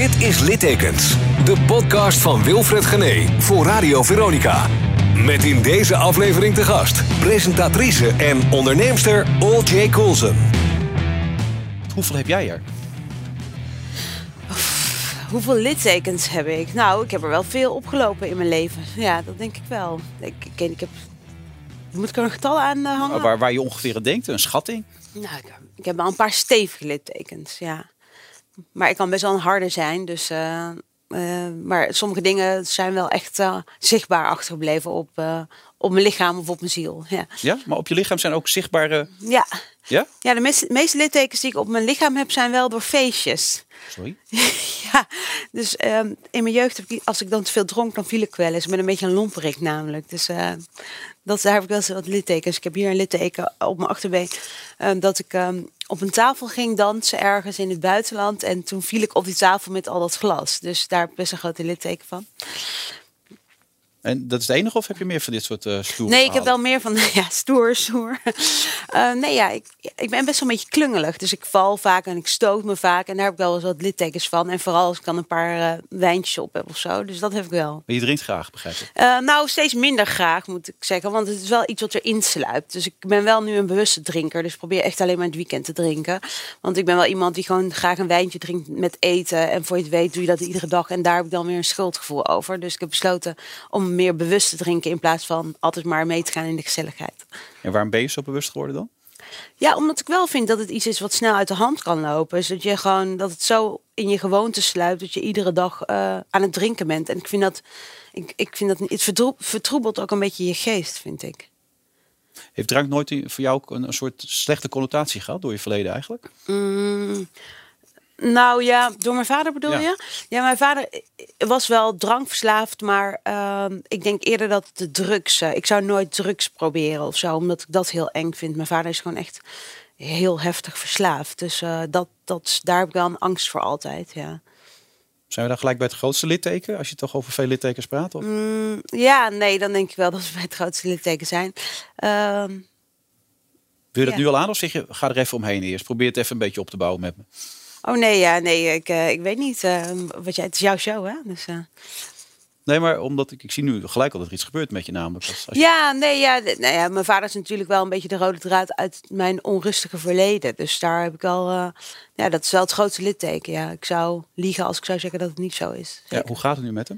Dit is Littekens, de podcast van Wilfred Gené voor Radio Veronica. Met in deze aflevering te gast presentatrice en onderneemster Ol-J Coulson. Hoeveel heb jij er? Hoeveel littekens heb ik? Nou, ik heb er wel veel opgelopen in mijn leven. Ja, dat denk ik wel. Ik, ik, ik heb... Moet ik er een getal aan eh, hangen? Waar, waar je ongeveer aan denkt, een schatting? Nou, ik, ik heb wel een paar stevige littekens, ja. Maar ik kan best wel een harde zijn, dus... eh, eh, maar sommige dingen zijn wel echt eh, zichtbaar achtergebleven op, op mijn lichaam of op mijn ziel. Ja, Ja, maar op je lichaam zijn ook zichtbare... ja. Ja? ja de meeste, meeste littekens die ik op mijn lichaam heb zijn wel door feestjes. Sorry? Ja, dus ehm, in mijn jeugd, heb ik, als ik dan te veel dronk, dan viel ik wel eens. Ben een beetje een lomperik namelijk. Dus dat, daar heb ik wel eens wat littekens. Ik heb hier een litteken op mijn achterbeen. eh, dat ik ehm, op een tafel ging dansen ergens in het buitenland. En toen viel ik op die tafel met al dat glas. Dus daar best een grote litteken van. En dat is het enige of heb je meer van dit soort eh stoere Nee, ik heb wel meer van, ja, stoer, stoer. Eh, nee, ja, ik, ik ben best wel een beetje klungelig. Dus ik val vaak en ik stoot me vaak. En daar heb ik wel eens wat littekens van. En vooral als ik dan een paar eh, wijntjes op heb of zo. Dus dat heb ik wel. Maar je drinkt graag, begrijp ik. Nou, steeds minder graag moet ik zeggen. Want het is wel iets wat erin sluipt. Dus ik ben wel nu een bewuste drinker. Dus ik probeer echt alleen maar het weekend te drinken. Want ik ben wel iemand die gewoon graag een wijntje drinkt met eten. En voor je het weet doe je dat iedere dag. En daar heb ik dan weer een schuldgevoel over. Dus ik heb besloten om meer bewust te drinken. In plaats van altijd maar mee te gaan in de gezelligheid. En waarom ben je zo bewust geworden dan? Ja, omdat ik wel vind dat het iets is wat snel uit de hand kan lopen. Dus dat je gewoon dat het zo in je gewoonte sluipt dat je iedere dag eh, aan het drinken bent. En ik vind dat, ik, ik vind dat het vertroebelt ook een beetje je geest, vind ik. Heeft drank nooit voor jou ook een, een soort slechte connotatie gehad door je verleden eigenlijk? Mm, nou ja, door mijn vader bedoel Ja. je? Ja, mijn vader was wel drankverslaafd, maar ehm, ik denk eerder dat de drugs. eh, ik zou nooit drugs proberen of zo, omdat ik dat heel eng vind. Mijn vader is gewoon echt heel heftig verslaafd. Dus eh, dat, dat, daar heb ik wel een angst voor altijd. Ja. Zijn we dan gelijk bij het grootste litteken? Als je toch over veel littekens praat? Of? Mm, ja, nee, dan denk ik wel dat we bij het grootste litteken zijn. Ehm, Wil je dat ja. nu al aan of zeg je, ga er even omheen eerst. Probeer het even een beetje op te bouwen met me. Oh nee, ja, nee, ik, eh, ik weet niet. eh, wat jij, het is jouw show, hè? Dus, eh. Nee, maar omdat ik, ik zie nu gelijk al dat er iets gebeurt met je namelijk. Als, je- Ja, nee, ja, nou ja, mijn vader is natuurlijk wel een beetje de rode draad uit mijn onrustige verleden. Dus daar heb ik al, eh, ja, dat is wel het grootste litteken. Ja, ik zou liegen als ik zou zeggen dat het niet zo is. ja, hoe gaat het nu met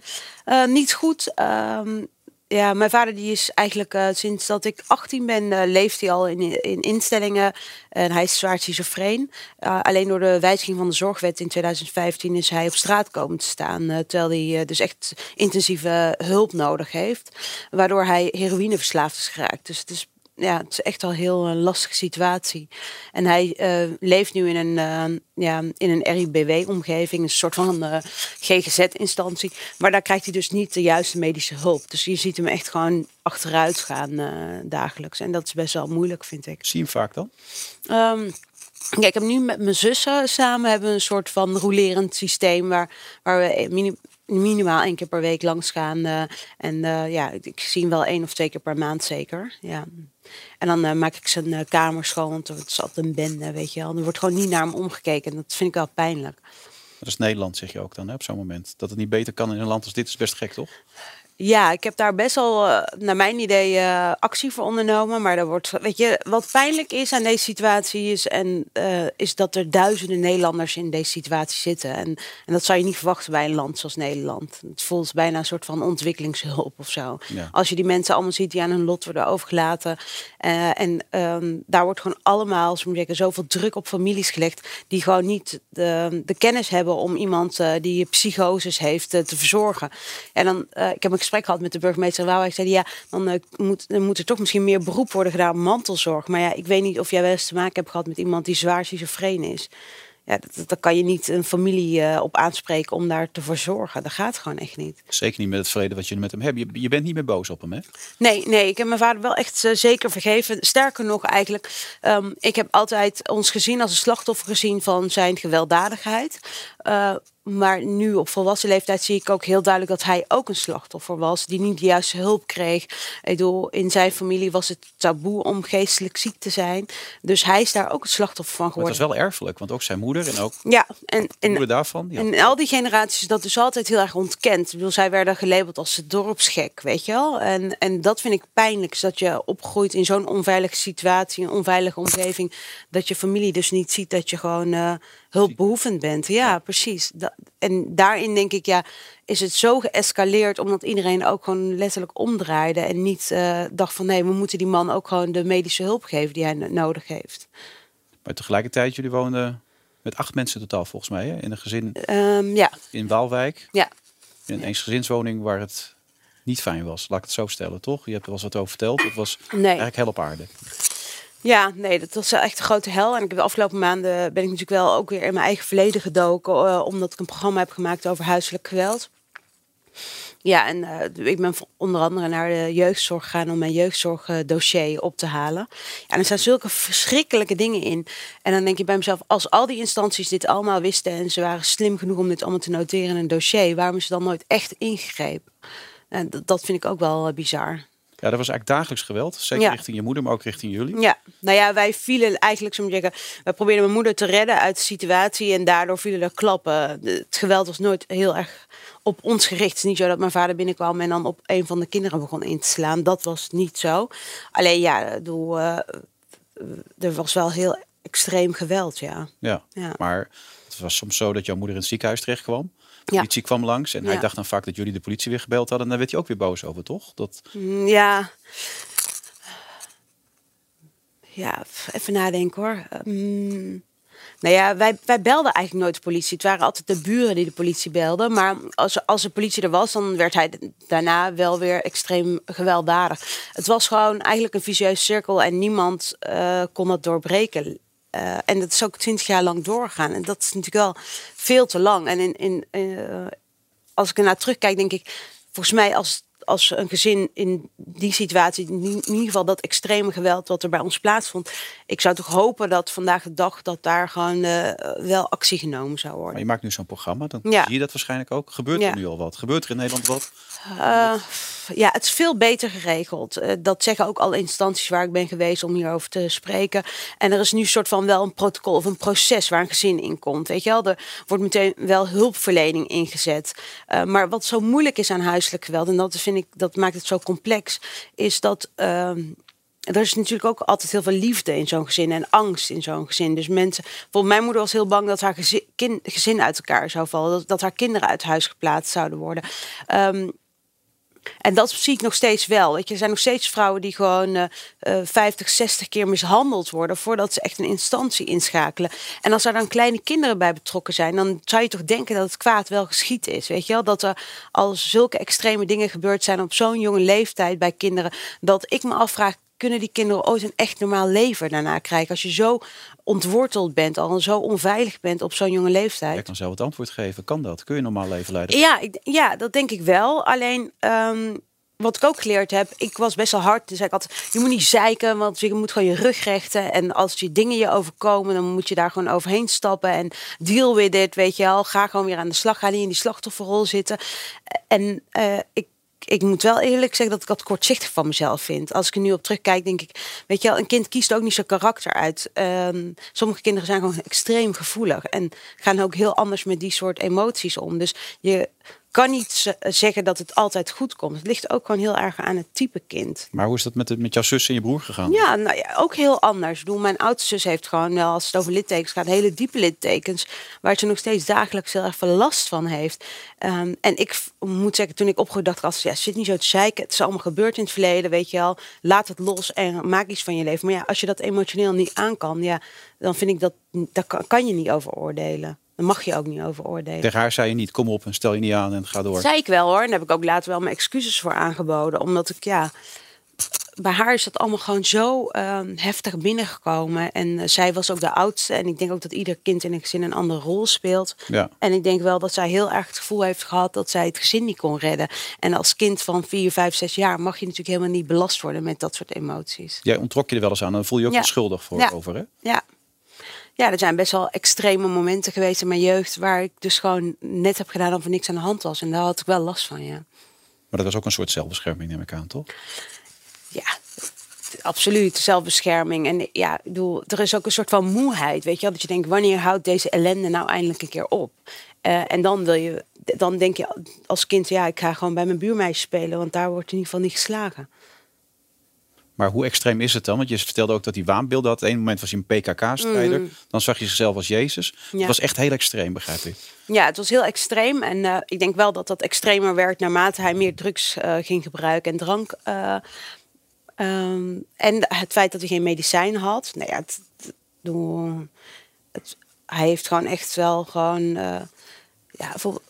hem? Niet goed. ehm, ja, mijn vader die is eigenlijk eh, sinds dat ik 18 ben, eh, leeft hij al in, in instellingen. En hij is zwaar schizofreen. Eh, alleen door de wijziging van de zorgwet in 2015 is hij op straat komen te staan. terwijl hij dus echt intensieve hulp nodig heeft. Waardoor hij heroïneverslaafd is geraakt. Dus het is ja, het is echt al een heel eh, lastige situatie. En hij eh, leeft nu in een, eh, ja, in een RIBW-omgeving, een soort van GGZ-instantie. Maar daar krijgt hij dus niet de juiste medische hulp. Dus je ziet hem echt gewoon achteruit gaan dagelijks. En dat is best wel moeilijk, vind ik. Zie je hem vaak dan? Ehm, ja, ik heb nu met mijn zussen samen hebben we een soort van rolerend systeem waar, waar we mini- minimaal één keer per week langs gaan. en ja, ik zie hem wel één of twee keer per maand zeker. Ja. En dan eh, maak ik zijn eh, kamer schoon, want het is altijd een bende, weet je wel. Er wordt gewoon niet naar hem omgekeken. En dat vind ik wel pijnlijk. Dat is Nederland, zeg je ook dan hè, op zo'n moment. Dat het niet beter kan in een land als dit is best gek, toch? Ja, ik heb daar best wel, eh, naar mijn idee, eh, actie voor ondernomen. Maar er wordt, weet je, wat pijnlijk is aan deze situatie is, en, eh, is dat er duizenden Nederlanders in deze situatie zitten. En, en dat zou je niet verwachten bij een land zoals Nederland. Het voelt bijna een soort van ontwikkelingshulp of zo. Ja. Als je die mensen allemaal ziet die aan hun lot worden overgelaten. en ehm, daar wordt gewoon allemaal, zo moet zeggen, zoveel druk op families gelegd. Die gewoon niet de, de kennis hebben om iemand die psychoses heeft te verzorgen. En dan, ik heb een gesprek gehad met de burgemeester Wouw. Ik zei, ja, dan, eh, moet, dan moet er toch misschien meer beroep worden gedaan op mantelzorg. Maar ja, ik weet niet of jij wel eens te maken hebt gehad met iemand die zwaar schizofreen is. Ja, dat, kan je niet een familie eh, op aanspreken om daar te voor zorgen. Dat gaat gewoon echt niet. Zeker niet met het verleden wat je met hem hebt. Je, je bent niet meer boos op hem, hè? Nee, nee, ik heb mijn vader wel echt eh, zeker vergeven. Sterker nog, eigenlijk, ehm, ik heb altijd ons gezien als een slachtoffer gezien van zijn gewelddadigheid. Maar nu op volwassen leeftijd zie ik ook heel duidelijk dat hij ook een slachtoffer was. Die niet de juiste hulp kreeg. Ik bedoel, in zijn familie was het taboe om geestelijk ziek te zijn. Dus hij is daar ook het slachtoffer van Maar geworden. het was wel erfelijk, want ook zijn moeder en ook Ja, en, de en moeder daarvan. Ja. en al die generaties dat dus altijd heel erg ontkend. Ik bedoel, zij werden gelabeld als de dorpsgek, weet je wel. En, en dat vind ik pijnlijk, dat je opgroeit in zo'n onveilige situatie, een onveilige omgeving, dat je familie dus niet ziet dat je gewoon eh, hulpbehoevend bent. Ja, precies. Da- en daarin denk ik, ja, is het zo geëscaleerd omdat iedereen ook gewoon letterlijk omdraaide en niet eh, dacht van nee, we moeten die man ook gewoon de medische hulp geven die hij no- nodig heeft. Maar tegelijkertijd, jullie woonden met acht mensen totaal volgens mij. Hè? In een gezin Ehm, ja, in Waalwijk. ja. In een eensgezinswoning waar het niet fijn was. Laat ik het zo stellen, toch? Je hebt er wel eens wat over verteld. Het was Nee. eigenlijk hel op aarde. Ja, nee, dat was echt een grote hel. En ik heb de afgelopen maanden ben ik natuurlijk wel ook weer in mijn eigen verleden gedoken, eh, omdat ik een programma heb gemaakt over huiselijk geweld. Ja, en eh, ik ben onder andere naar de jeugdzorg gegaan om mijn jeugdzorgdossier op te halen. Ja, en er staan zulke verschrikkelijke dingen in. En dan denk je bij mezelf, als al die instanties dit allemaal wisten en ze waren slim genoeg om dit allemaal te noteren in een dossier, waarom is er dan nooit echt ingegrepen? En dat, dat vind ik ook wel eh, bizar. Ja, dat was eigenlijk dagelijks geweld. Zeker Ja. richting je moeder, maar ook richting jullie. Ja, nou ja, wij vielen eigenlijk, zo moet zeggen, wij probeerden mijn moeder te redden uit de situatie en daardoor vielen er klappen. Het geweld was nooit heel erg op ons gericht. Het is niet zo dat mijn vader binnenkwam en dan op een van de kinderen begon in te slaan. Dat was niet zo. Alleen ja, ik bedoel, eh, er was wel heel extreem geweld, ja. Ja. Ja. Maar het was soms zo dat jouw moeder in het ziekenhuis terecht kwam. De Ja. politie kwam langs en hij dacht dan vaak dat jullie de politie weer gebeld hadden. En daar werd hij ook weer boos over, toch? Dat, Mm, Ja. Ja, even nadenken hoor. Mm. Nou ja, wij, wij belden eigenlijk nooit de politie. Het waren altijd de buren die de politie belden. Maar als, als de politie er was, dan werd hij daarna wel weer extreem gewelddadig. Het was gewoon eigenlijk een vicieuze cirkel en niemand eh, kon dat doorbreken. Eh, en dat is ook twintig jaar lang doorgaan. En dat is natuurlijk wel veel te lang. En in, in, eh, als ik ernaar terugkijk, denk ik, volgens mij als, als een gezin in die situatie, in ieder geval dat extreme geweld wat er bij ons plaatsvond, ik zou toch hopen dat vandaag de dag dat daar gewoon eh, wel actie genomen zou maar worden. je maakt nu zo'n programma, dan Ja. zie je dat waarschijnlijk ook. Gebeurt Ja. er nu al wat? Gebeurt er in Nederland wat? Eh, ja, het is veel beter geregeld. Eh, dat zeggen ook alle instanties waar ik ben geweest om hierover te spreken. En er is nu een soort van wel een protocol of een proces waar een gezin in komt. Weet je wel, er wordt meteen wel hulpverlening ingezet. Maar wat zo moeilijk is aan huiselijk geweld, en dat ik, dat maakt het zo complex, is dat. ehm, er is natuurlijk ook altijd heel veel liefde in zo'n gezin en angst in zo'n gezin. Dus mensen, bijvoorbeeld mijn moeder was heel bang dat haar gezin, gezin uit elkaar zou vallen, dat, haar kinderen uit huis geplaatst zouden worden. Ehm, en dat zie ik nog steeds wel. Weet je, er zijn nog steeds vrouwen die gewoon eh, 50, 60 keer mishandeld worden voordat ze echt een instantie inschakelen. En als er dan kleine kinderen bij betrokken zijn, dan zou je toch denken dat het kwaad wel geschied is. Weet je wel? Dat er al zulke extreme dingen gebeurd zijn op zo'n jonge leeftijd bij kinderen, dat ik me afvraag. Kunnen die kinderen ooit een echt normaal leven daarna krijgen? Als je zo ontworteld bent, al zo onveilig bent op zo'n jonge leeftijd. Ik kan zelf het antwoord geven. Kan dat? Kun je een normaal leven leiden? Ja, ik, ja, dat denk ik wel. Alleen ehm, wat ik ook geleerd heb, ik was best wel hard. Dus ik altijd, je moet niet zeiken, want je moet gewoon je rug rechten. En als je dingen je overkomen, dan moet je daar gewoon overheen stappen. En deal with it, weet je wel. Ga gewoon weer aan de slag. Ga niet in die slachtofferrol zitten. En eh, ik ik moet wel eerlijk zeggen dat ik dat kortzichtig van mezelf vind. Als ik er nu op terugkijk, denk ik, weet je wel, een kind kiest ook niet zijn karakter uit. Ehm, sommige kinderen zijn gewoon extreem gevoelig en gaan ook heel anders met die soort emoties om. Dus je kan niet zeggen dat het altijd goed komt. Het ligt ook gewoon heel erg aan het type kind. Maar hoe is dat met, de- met jouw zus en je broer gegaan? Ja, nou ja, ook heel anders. Ik bedoel, mijn oudste zus heeft gewoon wel, als het over littekens gaat, hele diepe littekens. Waar ze nog steeds dagelijks heel erg veel last van heeft. Ehm, en ik moet zeggen, toen ik opgroeide, dacht ik als ja, zit niet zo te zeiken. Het is allemaal gebeurd in het verleden, weet je wel. Laat het los en maak iets van je leven. Maar ja, als je dat emotioneel niet aan kan, ja, dan vind ik dat, daar kan, kan je niet over oordelen. Daar mag je ook niet over oordelen. Tegen haar zei je niet, kom op en stel je niet aan en ga door. Zei ik wel hoor. En daar heb ik ook later wel mijn excuses voor aangeboden. Omdat ik, ja, bij haar is dat allemaal gewoon zo ehm, heftig binnengekomen. En eh, zij was ook de oudste. En ik denk ook dat ieder kind in een gezin een andere rol speelt. Ja. En ik denk wel dat zij heel erg het gevoel heeft gehad dat zij het gezin niet kon redden. En als kind van 4, 5, 6 jaar mag je natuurlijk helemaal niet belast worden met dat soort emoties. Jij ontrok je er wel eens aan, dan voel je je ook Ja. schuldig voor Ja. over, hè? Ja. Ja, er zijn best wel extreme momenten geweest in mijn jeugd waar ik dus gewoon net heb gedaan of er niks aan de hand was. En daar had ik wel last van, ja. Maar dat was ook een soort zelfbescherming, neem ik aan, toch? Ja, absoluut. Zelfbescherming. En ja, ik bedoel, er is ook een soort van moeheid, weet je wel. Dat je denkt, wanneer houdt deze ellende nou eindelijk een keer op? Uh, en dan wil je, dan denk je als kind, ja, ik ga gewoon bij mijn buurmeisje spelen, want daar wordt in ieder geval niet geslagen. Maar hoe extreem is het dan? Want je vertelde ook dat hij waanbeelden had. Eén moment was hij een PKK-strijder. Mm. Dan zag je zichzelf als Jezus. Het was echt heel extreem, begrijp ik. Ja, het was heel extreem. En uh, ik denk wel dat dat extremer werd naarmate hij meer drugs uh, ging gebruiken en drank. Uh, um, en het feit dat hij geen medicijn had. Nou ja, het, het, het, hij heeft gewoon echt wel gewoon... ja, voor,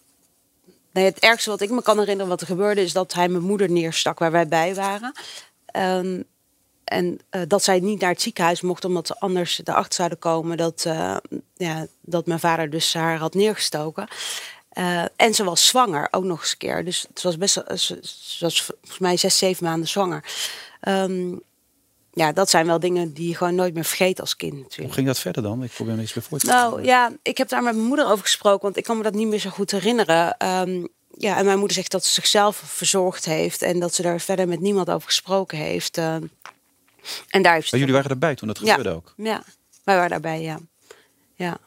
nee, het ergste wat ik me kan herinneren wat er gebeurde... is dat hij mijn moeder neerstak waar wij bij waren. Um, en uh, dat zij niet naar het ziekenhuis mocht, omdat ze anders erachter zouden komen dat, uh, ja, dat mijn vader dus haar had neergestoken. Uh, en ze was zwanger, ook nog eens een keer. Dus het was best, ze, ze was volgens mij zes, zeven maanden zwanger. Um, ja, dat zijn wel dingen die je gewoon nooit meer vergeet als kind natuurlijk. Hoe ging dat verder dan? Ik probeer me iets bij voor te Nou ja, ik heb daar met mijn moeder over gesproken, want ik kan me dat niet meer zo goed herinneren. Um, ja, en mijn moeder zegt dat ze zichzelf verzorgd heeft en dat ze daar verder met niemand over gesproken heeft. Uh, en daar heeft jullie waren erbij toen dat gebeurde ook? Ja, wij waren daarbij, ja. Ja,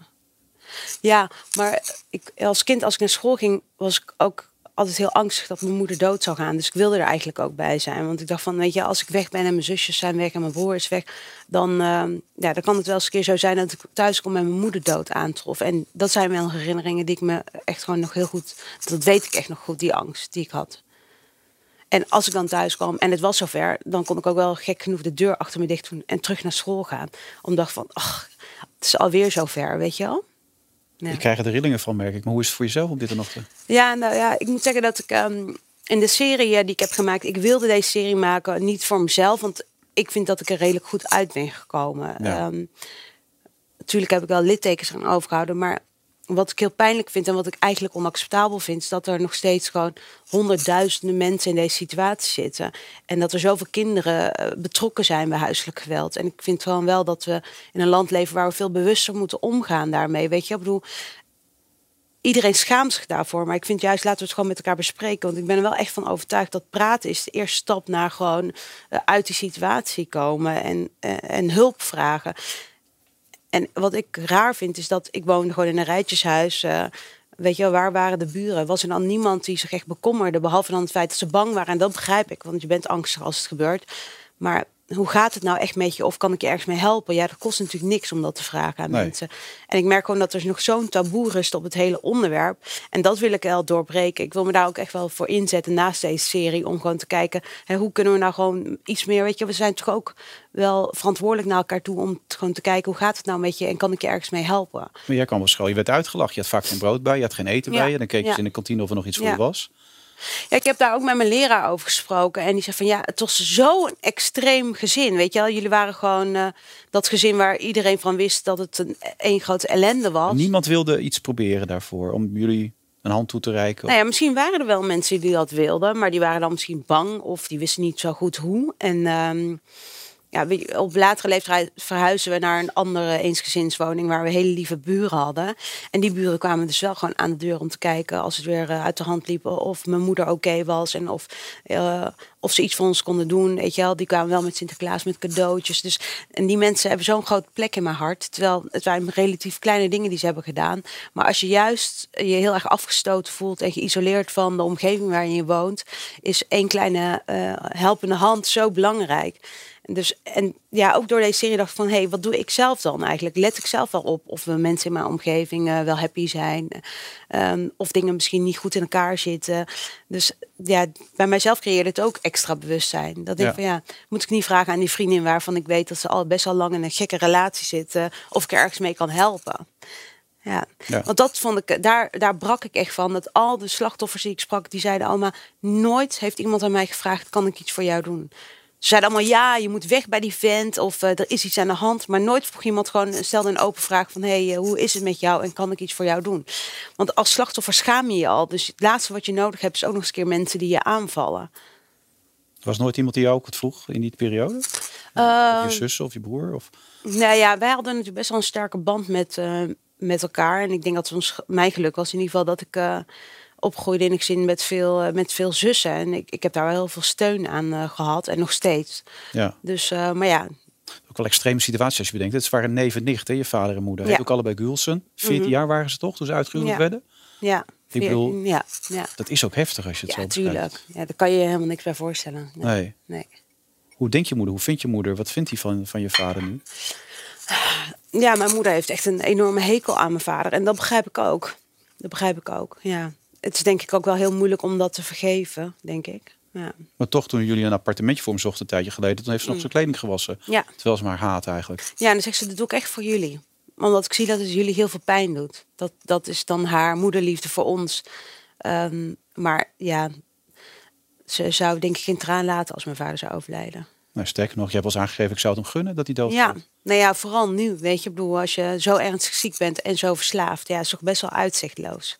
ja maar ik, als kind, als ik naar school ging, was ik ook altijd heel angstig dat mijn moeder dood zou gaan. Dus ik wilde er eigenlijk ook bij zijn. Want ik dacht van, weet je, als ik weg ben en mijn zusjes zijn weg en mijn broer is weg, dan, uh, ja, dan kan het wel eens een keer zo zijn dat ik thuis kom en mijn moeder dood aantrof. En dat zijn wel herinneringen die ik me echt gewoon nog heel goed, dat weet ik echt nog goed, die angst die ik had. En als ik dan thuis kwam en het was zover, dan kon ik ook wel gek genoeg de deur achter me dicht doen en terug naar school gaan. Omdat van, ach, het is alweer zover, weet je wel. Ja. Je krijgt er rillingen van, merk ik. Maar hoe is het voor jezelf om dit nog te... Ja, nou ja, ik moet zeggen dat ik um, in de serie die ik heb gemaakt... Ik wilde deze serie maken, niet voor mezelf. Want ik vind dat ik er redelijk goed uit ben gekomen. Ja. Um, natuurlijk heb ik wel littekens aan overgehouden. Maar wat ik heel pijnlijk vind en wat ik eigenlijk onacceptabel vind... is dat er nog steeds gewoon honderdduizenden mensen in deze situatie zitten. En dat er zoveel kinderen betrokken zijn bij huiselijk geweld. En ik vind gewoon wel dat we in een land leven... waar we veel bewuster moeten omgaan daarmee. Weet je, ik bedoel... Iedereen schaamt zich daarvoor, maar ik vind juist laten we het gewoon met elkaar bespreken. Want ik ben er wel echt van overtuigd dat praten is de eerste stap naar gewoon uh, uit die situatie komen en, uh, en hulp vragen. En wat ik raar vind is dat ik woonde gewoon in een rijtjeshuis. Uh, weet je wel, waar waren de buren? Was er dan niemand die zich echt bekommerde, behalve dan het feit dat ze bang waren? En dat begrijp ik, want je bent angstig als het gebeurt. Maar hoe gaat het nou echt met je? Of kan ik je ergens mee helpen? Ja, dat kost natuurlijk niks om dat te vragen aan nee. mensen. En ik merk gewoon dat er nog zo'n taboe rust op het hele onderwerp. En dat wil ik wel doorbreken. Ik wil me daar ook echt wel voor inzetten naast deze serie. Om gewoon te kijken, hè, hoe kunnen we nou gewoon iets meer... Weet je, we zijn toch ook wel verantwoordelijk naar elkaar toe... om gewoon te kijken, hoe gaat het nou met je? En kan ik je ergens mee helpen? Maar jij kwam op school, je werd uitgelachen. Je had vaak geen brood bij, je had geen eten ja. bij je. Dan keek je ja. in de kantine of er nog iets voor je was. Ja, ik heb daar ook met mijn leraar over gesproken. En die zei van ja, het was zo'n extreem gezin. Weet je wel, jullie waren gewoon uh, dat gezin waar iedereen van wist dat het een één grote ellende was. Niemand wilde iets proberen daarvoor om jullie een hand toe te reiken. Nou ja, misschien waren er wel mensen die dat wilden, maar die waren dan misschien bang of die wisten niet zo goed hoe. En um, ja, op latere leeftijd verhuizen we naar een andere eensgezinswoning waar we hele lieve buren hadden. En die buren kwamen dus wel gewoon aan de deur om te kijken als het weer uit de hand liep of mijn moeder oké was en of, uh, of ze iets voor ons konden doen. Weet je wel, die kwamen wel met Sinterklaas met cadeautjes. Dus, en die mensen hebben zo'n grote plek in mijn hart. Terwijl het waren relatief kleine dingen die ze hebben gedaan. Maar als je juist je heel erg afgestoten voelt en geïsoleerd van de omgeving waarin je woont, is één kleine uh, helpende hand zo belangrijk. Dus, en ja, ook door deze serie dacht ik van, hé, hey, wat doe ik zelf dan eigenlijk? Let ik zelf wel op of we mensen in mijn omgeving uh, wel happy zijn? Um, of dingen misschien niet goed in elkaar zitten. Dus ja, bij mijzelf creëerde het ook extra bewustzijn. Dat ja. ik van, ja, moet ik niet vragen aan die vriendin waarvan ik weet dat ze al best wel lang in een gekke relatie zitten, of ik er ergens mee kan helpen. Ja. ja. want dat vond ik, daar, daar brak ik echt van. Dat al de slachtoffers die ik sprak, die zeiden allemaal, nooit heeft iemand aan mij gevraagd, kan ik iets voor jou doen? Ze zeiden allemaal ja, je moet weg bij die vent of uh, er is iets aan de hand. Maar nooit vroeg iemand gewoon, stelde een open vraag van hé, hey, uh, hoe is het met jou en kan ik iets voor jou doen? Want als slachtoffer schaam je je al. Dus het laatste wat je nodig hebt is ook nog eens keer mensen die je aanvallen. was nooit iemand die jou ook het vroeg in die periode? of Ehm, je zus of je broer? Of... Nou ja, wij hadden natuurlijk best wel een sterke band met, eh, met elkaar. En ik denk dat ons, mijn geluk was in ieder geval dat ik eh, opgroeide in een gezin met veel, eh, met veel zussen. En ik, ik heb daar wel heel veel steun aan eh, gehad en nog steeds. Ja, Dus, eh, maar ja, ook wel extreme situatie als je bedenkt. Het waren neef en nicht, hè, je vader en moeder. Ja. Ook allebei Gulsen. 14 jaar waren ze toch, toen ze uitgehuwelijk Ja. werden? ja. Ik bedoel- ja, ja. Dat is ook heftig als je het ja, zo bekijkt. tuurlijk. Ja, daar kan je je helemaal niks bij voorstellen. Nee. Nee. nee. Hoe denkt je moeder? Hoe vindt je moeder? Wat vindt hij van, van je vader nu? Ja, mijn moeder heeft echt een enorme hekel aan mijn vader. En dat begrijp ik ook. Dat begrijp ik ook, ja. Het is denk ik ook wel heel moeilijk om dat te vergeven, denk ik. Ja. Maar toch, toen jullie een appartementje voor hem zochten een tijdje geleden, toen heeft ze nog zijn kleding gewassen. Mm. Ja. Terwijl ze maar haat eigenlijk. Ja, en dan zegt ze, dat doe ik echt voor jullie. Omdat ik zie dat het jullie heel veel pijn doet. Dat, dat is dan haar moederliefde voor ons. Ehm, maar ja, ze zou denk ik geen traan laten als mijn vader zou overlijden. Nou, sterker nog, je hebt al eens aangegeven, ik zou het hem gunnen dat hij dood Ja, nou ja, vooral nu, weet je. Ik bedoel, als je zo ernstig ziek bent en zo verslaafd, ja, is toch best wel uitzichtloos.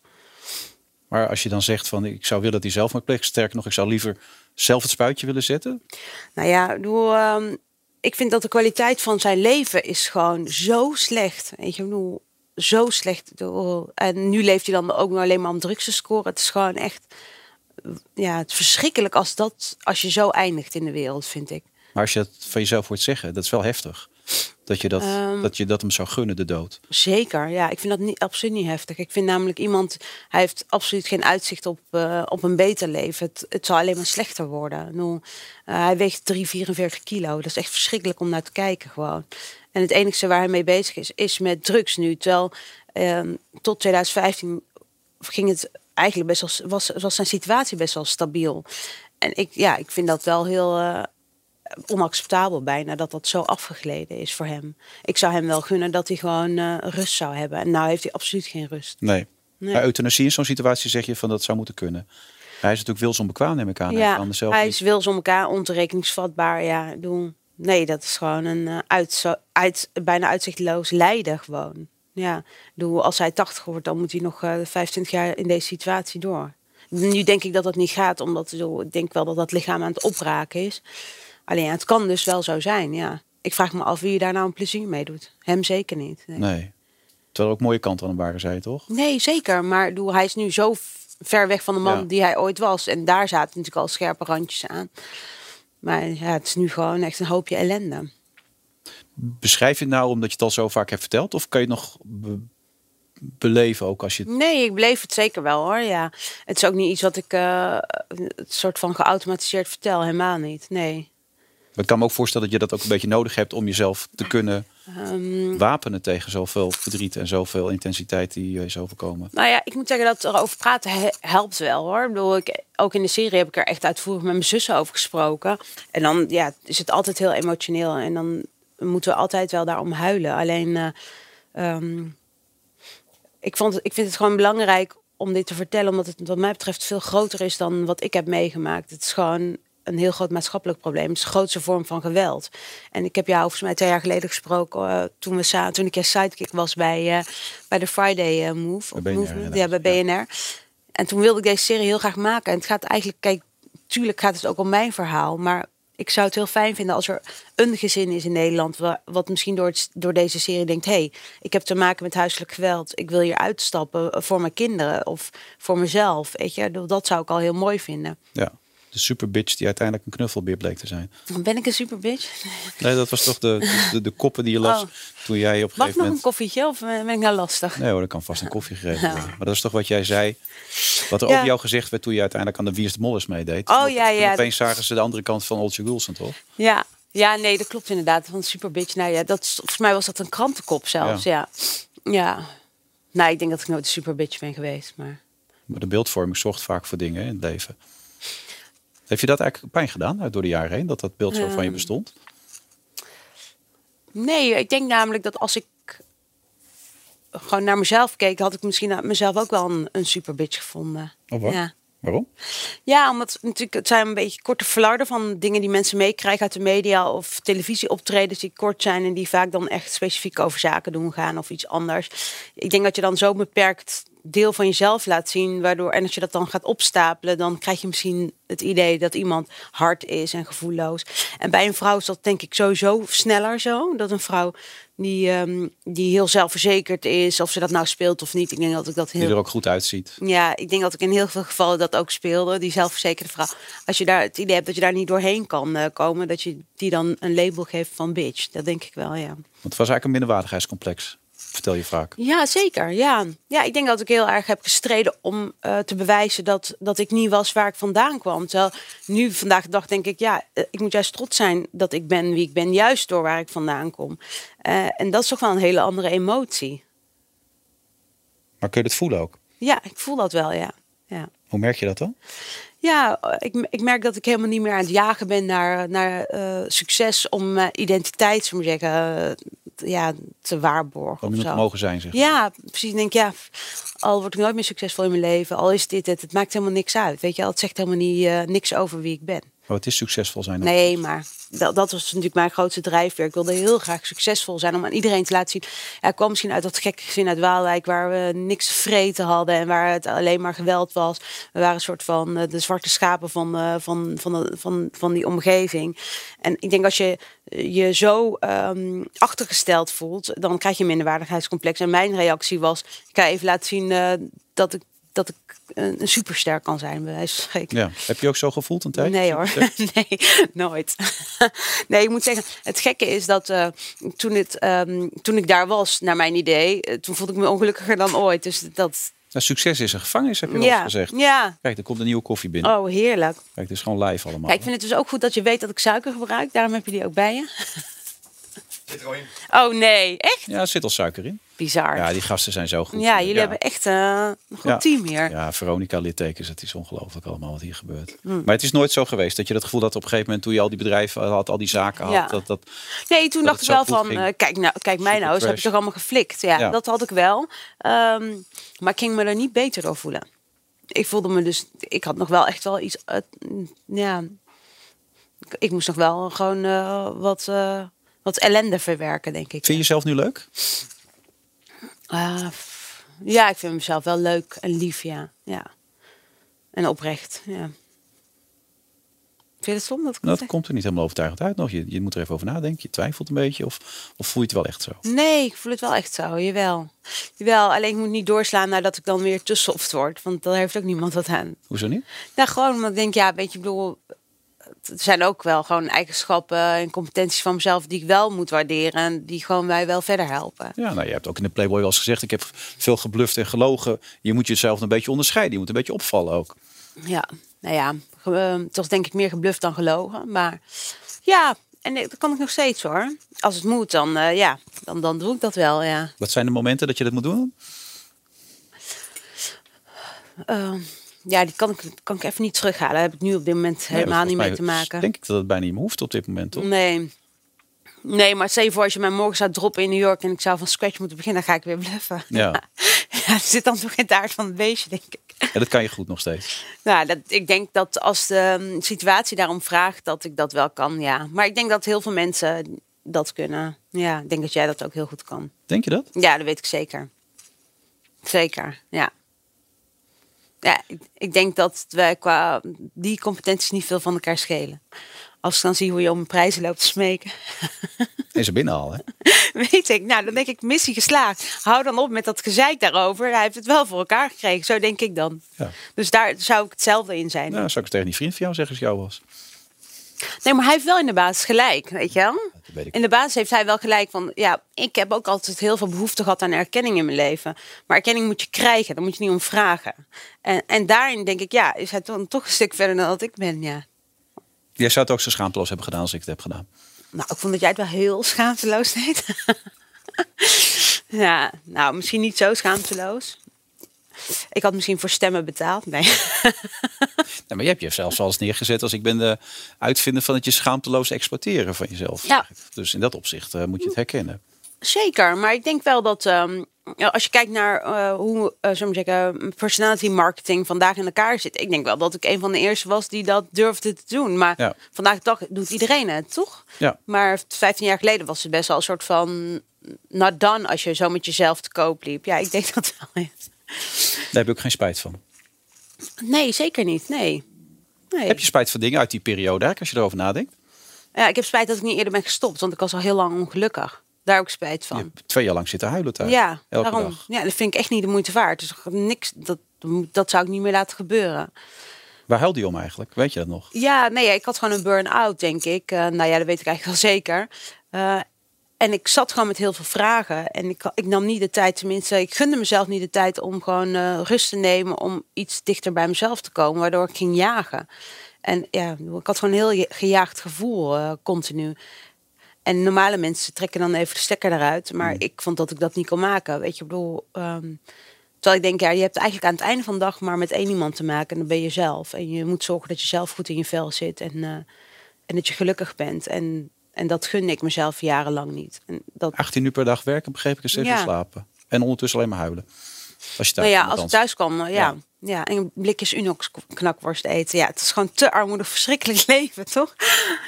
Maar als je dan zegt van, ik zou willen dat hij zelf maar pleegt. Sterker nog, ik zou liever zelf het spuitje willen zetten. Nou ja, ik bedoel, ehm, ik vind dat de kwaliteit van zijn leven is gewoon zo slecht. Weet je, bedoel, zo slecht. En nu leeft hij dan ook nog alleen maar om drugs te scoren. Het is gewoon echt, ja, het verschrikkelijk als dat, als je zo eindigt in de wereld, vind ik. Maar als je dat van jezelf hoort zeggen, dat is wel heftig. Dat je dat, Ehm. dat, je dat hem zou gunnen, de dood. Zeker, ja. Ik vind dat niet, absoluut niet heftig. Ik vind namelijk iemand, hij heeft absoluut geen uitzicht op, eh, op een beter leven. Het, het zal alleen maar slechter worden. Eh, hij weegt 3, 44 kilo. Dat is echt verschrikkelijk om naar te kijken gewoon. En het enige waar hij mee bezig is, is met drugs nu. Terwijl ehm, tot 2015 ging het eigenlijk best wel, was, was zijn situatie best wel stabiel. En ik, ja, ik vind dat wel heel eh, onacceptabel bijna dat dat zo afgegleden is voor hem. Ik zou hem wel gunnen dat hij gewoon eh, rust zou hebben. En nou heeft hij absoluut geen rust. Nee. Nee. Maar euthanasie in zo'n situatie zeg je van dat zou moeten kunnen. Hij is natuurlijk wilsonbekwaam, neem ik aan. Ja, zelf hij niet- is wils om elkaar ontoerekeningsvatbaar. Ja, bedoel, nee, dat is gewoon een eh, uit, zo, uit, bijna uitzichtloos lijden gewoon. Ja, bedoel, als hij 80 wordt, dan moet hij nog eh 25 jaar in deze situatie door. Nu denk ik dat dat niet gaat, omdat ik denk wel dat dat lichaam aan het opraken is. Alleen het kan dus wel zo zijn, ja. Ik vraag me af wie je daar nou een plezier mee doet. Hem zeker niet. Nee, Nee. Terwijl er ook mooie kanten aan hem waren, zei je toch? Nee, zeker. Maar bedoel, hij is nu zo ver weg van de man Ja. die hij ooit was. En daar zaten natuurlijk al scherpe randjes aan. Maar ja, het is nu gewoon echt een hoopje ellende. Beschrijf je het nou omdat je het al zo vaak hebt verteld? Of kan je het nog be- beleven ook als je... het- Nee, ik beleef het zeker wel hoor. Ja. Het is ook niet iets wat ik het soort van geautomatiseerd vertel. Helemaal niet. Nee. Maar ik kan me ook voorstellen dat je dat ook een beetje nodig hebt om jezelf te kunnen Ehm, wapenen tegen zoveel verdriet en zoveel intensiteit die je is overkomen. Nou ja, ik moet zeggen dat erover praten he- helpt wel hoor. Ik bedoel, ik, ook in de serie heb ik er echt uitvoerig met mijn zussen over gesproken. En dan ja, is het altijd heel emotioneel. En dan moeten we altijd wel daarom huilen. Alleen, eh, ehm, ik, vond, ik vind het gewoon belangrijk om dit te vertellen. Omdat het wat mij betreft veel groter is dan wat ik heb meegemaakt. Het is gewoon een heel groot maatschappelijk probleem. Het is de grootste vorm van geweld. En ik heb jou volgens mij twee jaar geleden gesproken eh, toen, we toen ik je sidekick was bij, eh, bij de Friday eh, Move. Bij BNR, Ja, bij BNR. En toen wilde ik deze serie heel graag maken. En het gaat eigenlijk, kijk, tuurlijk gaat het ook om mijn verhaal. Maar ik zou het heel fijn vinden als er een gezin is in Nederland. wa- wat misschien door, het, door deze serie denkt: hé, hey, ik heb te maken met huiselijk geweld. Ik wil hier uitstappen voor mijn kinderen of voor mezelf. Weet je, dat zou ik al heel mooi vinden. Ja. De super bitch die uiteindelijk een knuffelbeer bleek te zijn. Ben ik een super bitch. Nee, dat was toch de, de, de, de koppen die je las Oh. toen jij op een Mag ik gegeven nog een moment... koffietje of eh, ben ik nou lastig? Nee hoor, er kan vast een koffie gegeven Ja. worden. Maar dat is toch wat jij zei, wat er Ja. over jou gezegd werd toen je uiteindelijk aan de Wie is de Molles meedeed. Oh, ja, ja. Opeens zagen ze de andere kant van Oltje Gulsen, toch? Ja. ja, nee, dat klopt inderdaad. Van super bitch. Nou ja, dat, volgens mij was dat een krantenkop zelfs. Ja. ja. Nou, ik denk dat ik nooit een super bitch ben geweest. Maar Maar de beeldvorming zorgt vaak voor dingen in het leven. Heeft je dat eigenlijk pijn gedaan door de jaren heen, dat dat beeld zo van je Ehm, bestond? Nee, ik denk namelijk dat als ik gewoon naar mezelf keek, had ik misschien mezelf ook wel een, een super bitch gevonden. Oh, wat? Ja. Waarom? ja, omdat natuurlijk het zijn een beetje korte flarden van dingen die mensen meekrijgen uit de media of televisieoptredens die kort zijn en die vaak dan echt specifiek over zaken doen gaan of iets anders. Ik denk dat je dan zo beperkt deel van jezelf laat zien. Waardoor, en als je dat dan gaat opstapelen, dan krijg je misschien het idee dat iemand hard is en gevoelloos. En bij een vrouw is dat denk ik sowieso sneller zo. Dat een vrouw die, ehm, die heel zelfverzekerd is, of ze dat nou speelt of niet. Ik denk dat ik dat heel. Die er ook goed uitziet. Ja, ik denk dat ik in heel veel gevallen dat ook speelde. Die zelfverzekerde vrouw. Als je daar het idee hebt dat je daar niet doorheen kan eh, komen, dat je die dan een label geeft van bitch. Dat denk ik wel, ja. Want het was eigenlijk een minderwaardigheidscomplex vertel je vaak. Ja, zeker. Ja. ja, ik denk dat ik heel erg heb gestreden om uh, te bewijzen dat, dat ik niet was waar ik vandaan kwam. Terwijl nu vandaag de dag denk ik, ja, eh, ik moet juist trots zijn dat ik ben wie ik ben, juist door waar ik vandaan kom. Uh, en dat is toch wel een hele andere emotie. Maar kun je het voelen ook? Ja, ik voel dat wel, ja. Hoe merk je dat dan? Ja, ik, ik merk dat ik helemaal niet meer aan het jagen ben naar, naar uh, succes om uh, identiteit, zou ik zeggen, ja, te waarborgen. Om je mogen zijn, zeg. Ja, precies. Ik denk, ja, al word ik nooit meer succesvol in mijn leven, al is dit het, het maakt helemaal niks uit. Weet je, het zegt helemaal niet, niks over wie ik ben. Oh, het is succesvol zijn. Nee, maar dat, dat was natuurlijk mijn grootste drijfveer. Ik wilde heel graag succesvol zijn om aan iedereen te laten zien. Ja, ik kwam misschien uit dat gekke gezin uit Waalwijk waar we niks vreten hadden en waar het alleen maar geweld was. We waren een soort van uh, de zwarte schapen van, uh, van, van, de, van, van die omgeving. En ik denk als je je zo um, achtergesteld voelt, dan krijg je een minderwaardigheidscomplex. En mijn reactie was, ik ga even laten zien uh, dat ik dat ik een, een superster kan zijn, bij wijze van Ja. Heb je ook zo gevoeld een tijd? Nee hoor, nee, nooit. nee, ik moet zeggen, het gekke is dat uh, toen, het, um, toen ik daar was, naar mijn idee, uh, toen voelde ik me ongelukkiger dan ooit. Dus dat... Nou, succes is een gevangenis, heb je ja. al gezegd. Ja. Kijk, er komt een nieuwe koffie binnen. Oh, heerlijk. Kijk, het is gewoon live allemaal. Kijk, ik vind het dus ook goed dat je weet dat ik suiker gebruik. Daarom heb je die ook bij je. Zit er al in. Oh nee, echt? Ja, er zit al suiker in. Bizar. Ja, die gasten zijn zo goed. Ja, jullie ja. hebben echt uh, een goed ja. team hier. Ja, Veronica littekens, het is ongelooflijk allemaal wat hier gebeurt. Mm. Maar het is nooit zo geweest dat je dat gevoel had op een gegeven moment toen je al die bedrijven had, al die zaken had. Ja. Dat, dat, nee, toen dat dacht ik wel van, uh, kijk, nou, kijk mij nou, ze heb ik toch allemaal geflikt. Ja, Ja. dat had ik wel. Um, maar ik ging me er niet beter door voelen. Ik voelde me dus, ik had nog wel echt wel iets, uh, ja, ik, ik moest nog wel gewoon uh, wat, uh, wat ellende verwerken, denk ik. Vind je jezelf nu leuk? Uh, ja, ik vind mezelf wel leuk en lief, ja. ja. En oprecht, ja. Vind je het stom? Dat, ik nou, zeg? komt er niet helemaal overtuigend uit nog. Je, je moet er even over nadenken. Je twijfelt een beetje. Of, of voel je het wel echt zo? Nee, ik voel het wel echt zo. Jawel. Jawel, alleen ik moet niet doorslaan nadat ik dan weer te soft word. Want daar heeft ook niemand wat aan. Hoezo niet? Nou, gewoon omdat ik denk, ja, weet je, ik bedoel... Het zijn ook wel gewoon eigenschappen en competenties van mezelf die ik wel moet waarderen. En die gewoon mij wel verder helpen. Ja, nou, je hebt ook in de Playboy wel eens gezegd: ik heb veel gebluft en gelogen. Je moet jezelf een beetje onderscheiden. Je moet een beetje opvallen ook. Ja, nou ja, uh, toch denk ik meer gebluft dan gelogen. Maar ja, en dat kan ik nog steeds hoor. Als het moet, dan, uh, ja, dan, dan doe ik dat wel, ja. Wat zijn de momenten dat je dat moet doen? Uh, ja, die kan ik, kan ik even niet terughalen. Daar heb ik nu op dit moment Nee, helemaal niet mee te maken. Denk ik dat het bijna niet meer hoeft op dit moment, toch? Nee. Nee, maar stel je voor als je mij morgen zou droppen in New York en ik zou van scratch moeten beginnen, dan ga ik weer bluffen. Ja. ja er zit dan toch in het aard van het beestje, denk ik. En dat kan je goed nog steeds. Nou, dat, ik denk dat als de um, situatie daarom vraagt, dat ik dat wel kan, ja. Maar ik denk dat heel veel mensen dat kunnen. Ja, ik denk dat jij dat ook heel goed kan. Denk je dat? Ja, dat weet ik zeker. Zeker, ja. Ja, ik, ik denk dat wij qua die competenties niet veel van elkaar schelen. Als ik dan zie hoe je om prijzen loopt te smeken. En ze binnenhalen. Weet ik, nou dan denk ik missie geslaagd. Hou dan op met dat gezeik daarover. Hij heeft het wel voor elkaar gekregen, zo denk ik dan. Ja. Dus daar zou ik hetzelfde in zijn. Nou, zou ik het tegen die vriend van jou zeggen als jou was. Nee, maar hij heeft wel in de basis gelijk, weet je wel? Weet. In de basis heeft hij wel gelijk van, ja, ik heb ook altijd heel veel behoefte gehad aan erkenning in mijn leven. Maar erkenning moet je krijgen, daar moet je niet om vragen. En, en daarin denk ik, ja, is hij toch, toch een stuk verder dan dat ik ben, ja. Jij zou het ook zo schaamteloos hebben gedaan als ik het heb gedaan. Nou, ik vond dat jij het wel heel schaamteloos deed. ja, nou, misschien niet zo schaamteloos. Ik had misschien voor stemmen betaald. Nee. Nee, maar je hebt je zelfs neergezet als ik ben de uitvinder van het je schaamteloos exporteren van jezelf. Ja. Dus in dat opzicht eh, moet je het herkennen. Zeker, maar ik denk wel dat um, als je kijkt naar uh, hoe uh, zou ik zeggen, personality marketing vandaag in elkaar zit. Ik denk wel dat ik een van de eerste was die dat durfde te doen. Maar Ja. vandaag de dag doet iedereen het, toch? Ja. Maar 15 jaar geleden was het best wel een soort van not done als je zo met jezelf te koop liep. Ja, ik denk dat wel. Daar heb je ook geen spijt van. Nee, zeker niet. Nee. nee. Heb je spijt van dingen uit die periode als je erover nadenkt? Ja, ik heb spijt dat ik niet eerder ben gestopt, want ik was al heel lang ongelukkig. Daar ook spijt Je van. hebt twee jaar lang zitten huilen thuis. Ja, elke daarom. dag. Ja, dat vind ik echt niet de moeite waard. Dus niks, dat, dat zou ik niet meer laten gebeuren. Waar huilde je om eigenlijk? Weet je dat nog? Ja, nee, ik had gewoon een burn-out, denk ik. Eh, nou ja, dat weet ik eigenlijk wel zeker. Eh, en ik zat gewoon met heel veel vragen. En ik, ik nam niet de tijd, tenminste, ik gunde mezelf niet de tijd om gewoon eh, rust te nemen. Om iets dichter bij mezelf te komen, waardoor ik ging jagen. En ja, ik had gewoon een heel gejaagd gevoel, eh, continu. En normale mensen trekken dan even de stekker eruit. Maar ik vond dat ik dat niet kon maken. Weet je, ik bedoel... ehm, terwijl ik denk, ja, je hebt eigenlijk aan het einde van de dag maar met één iemand te maken. En dat ben je zelf. En je moet zorgen dat je zelf goed in je vel zit. En, eh, en dat je gelukkig bent. En, en dat gunde ik mezelf jarenlang niet. En dat, 18 uur per dag werken, begreep ik, en steeds Ja. slapen. En ondertussen alleen maar huilen. Als je thuis nou ja, als ik thuis kwam, eh, ja, ja. En blikjes Unox knakworst eten. Ja, het is gewoon te armoedig, verschrikkelijk leven, toch?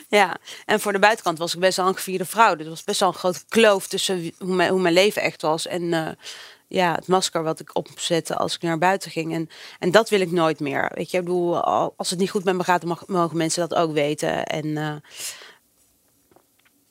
Ja. En voor de buitenkant was ik best wel een gevierde vrouw. Dus was best wel een grote kloof tussen hoe mijn, hoe mijn leven echt was. En eh, ja, het masker wat ik opzette als ik naar buiten ging. En, en dat wil ik nooit meer. Weet je, ik bedoel, al- als het niet goed met me gaat, mogen mensen dat ook weten. En eh,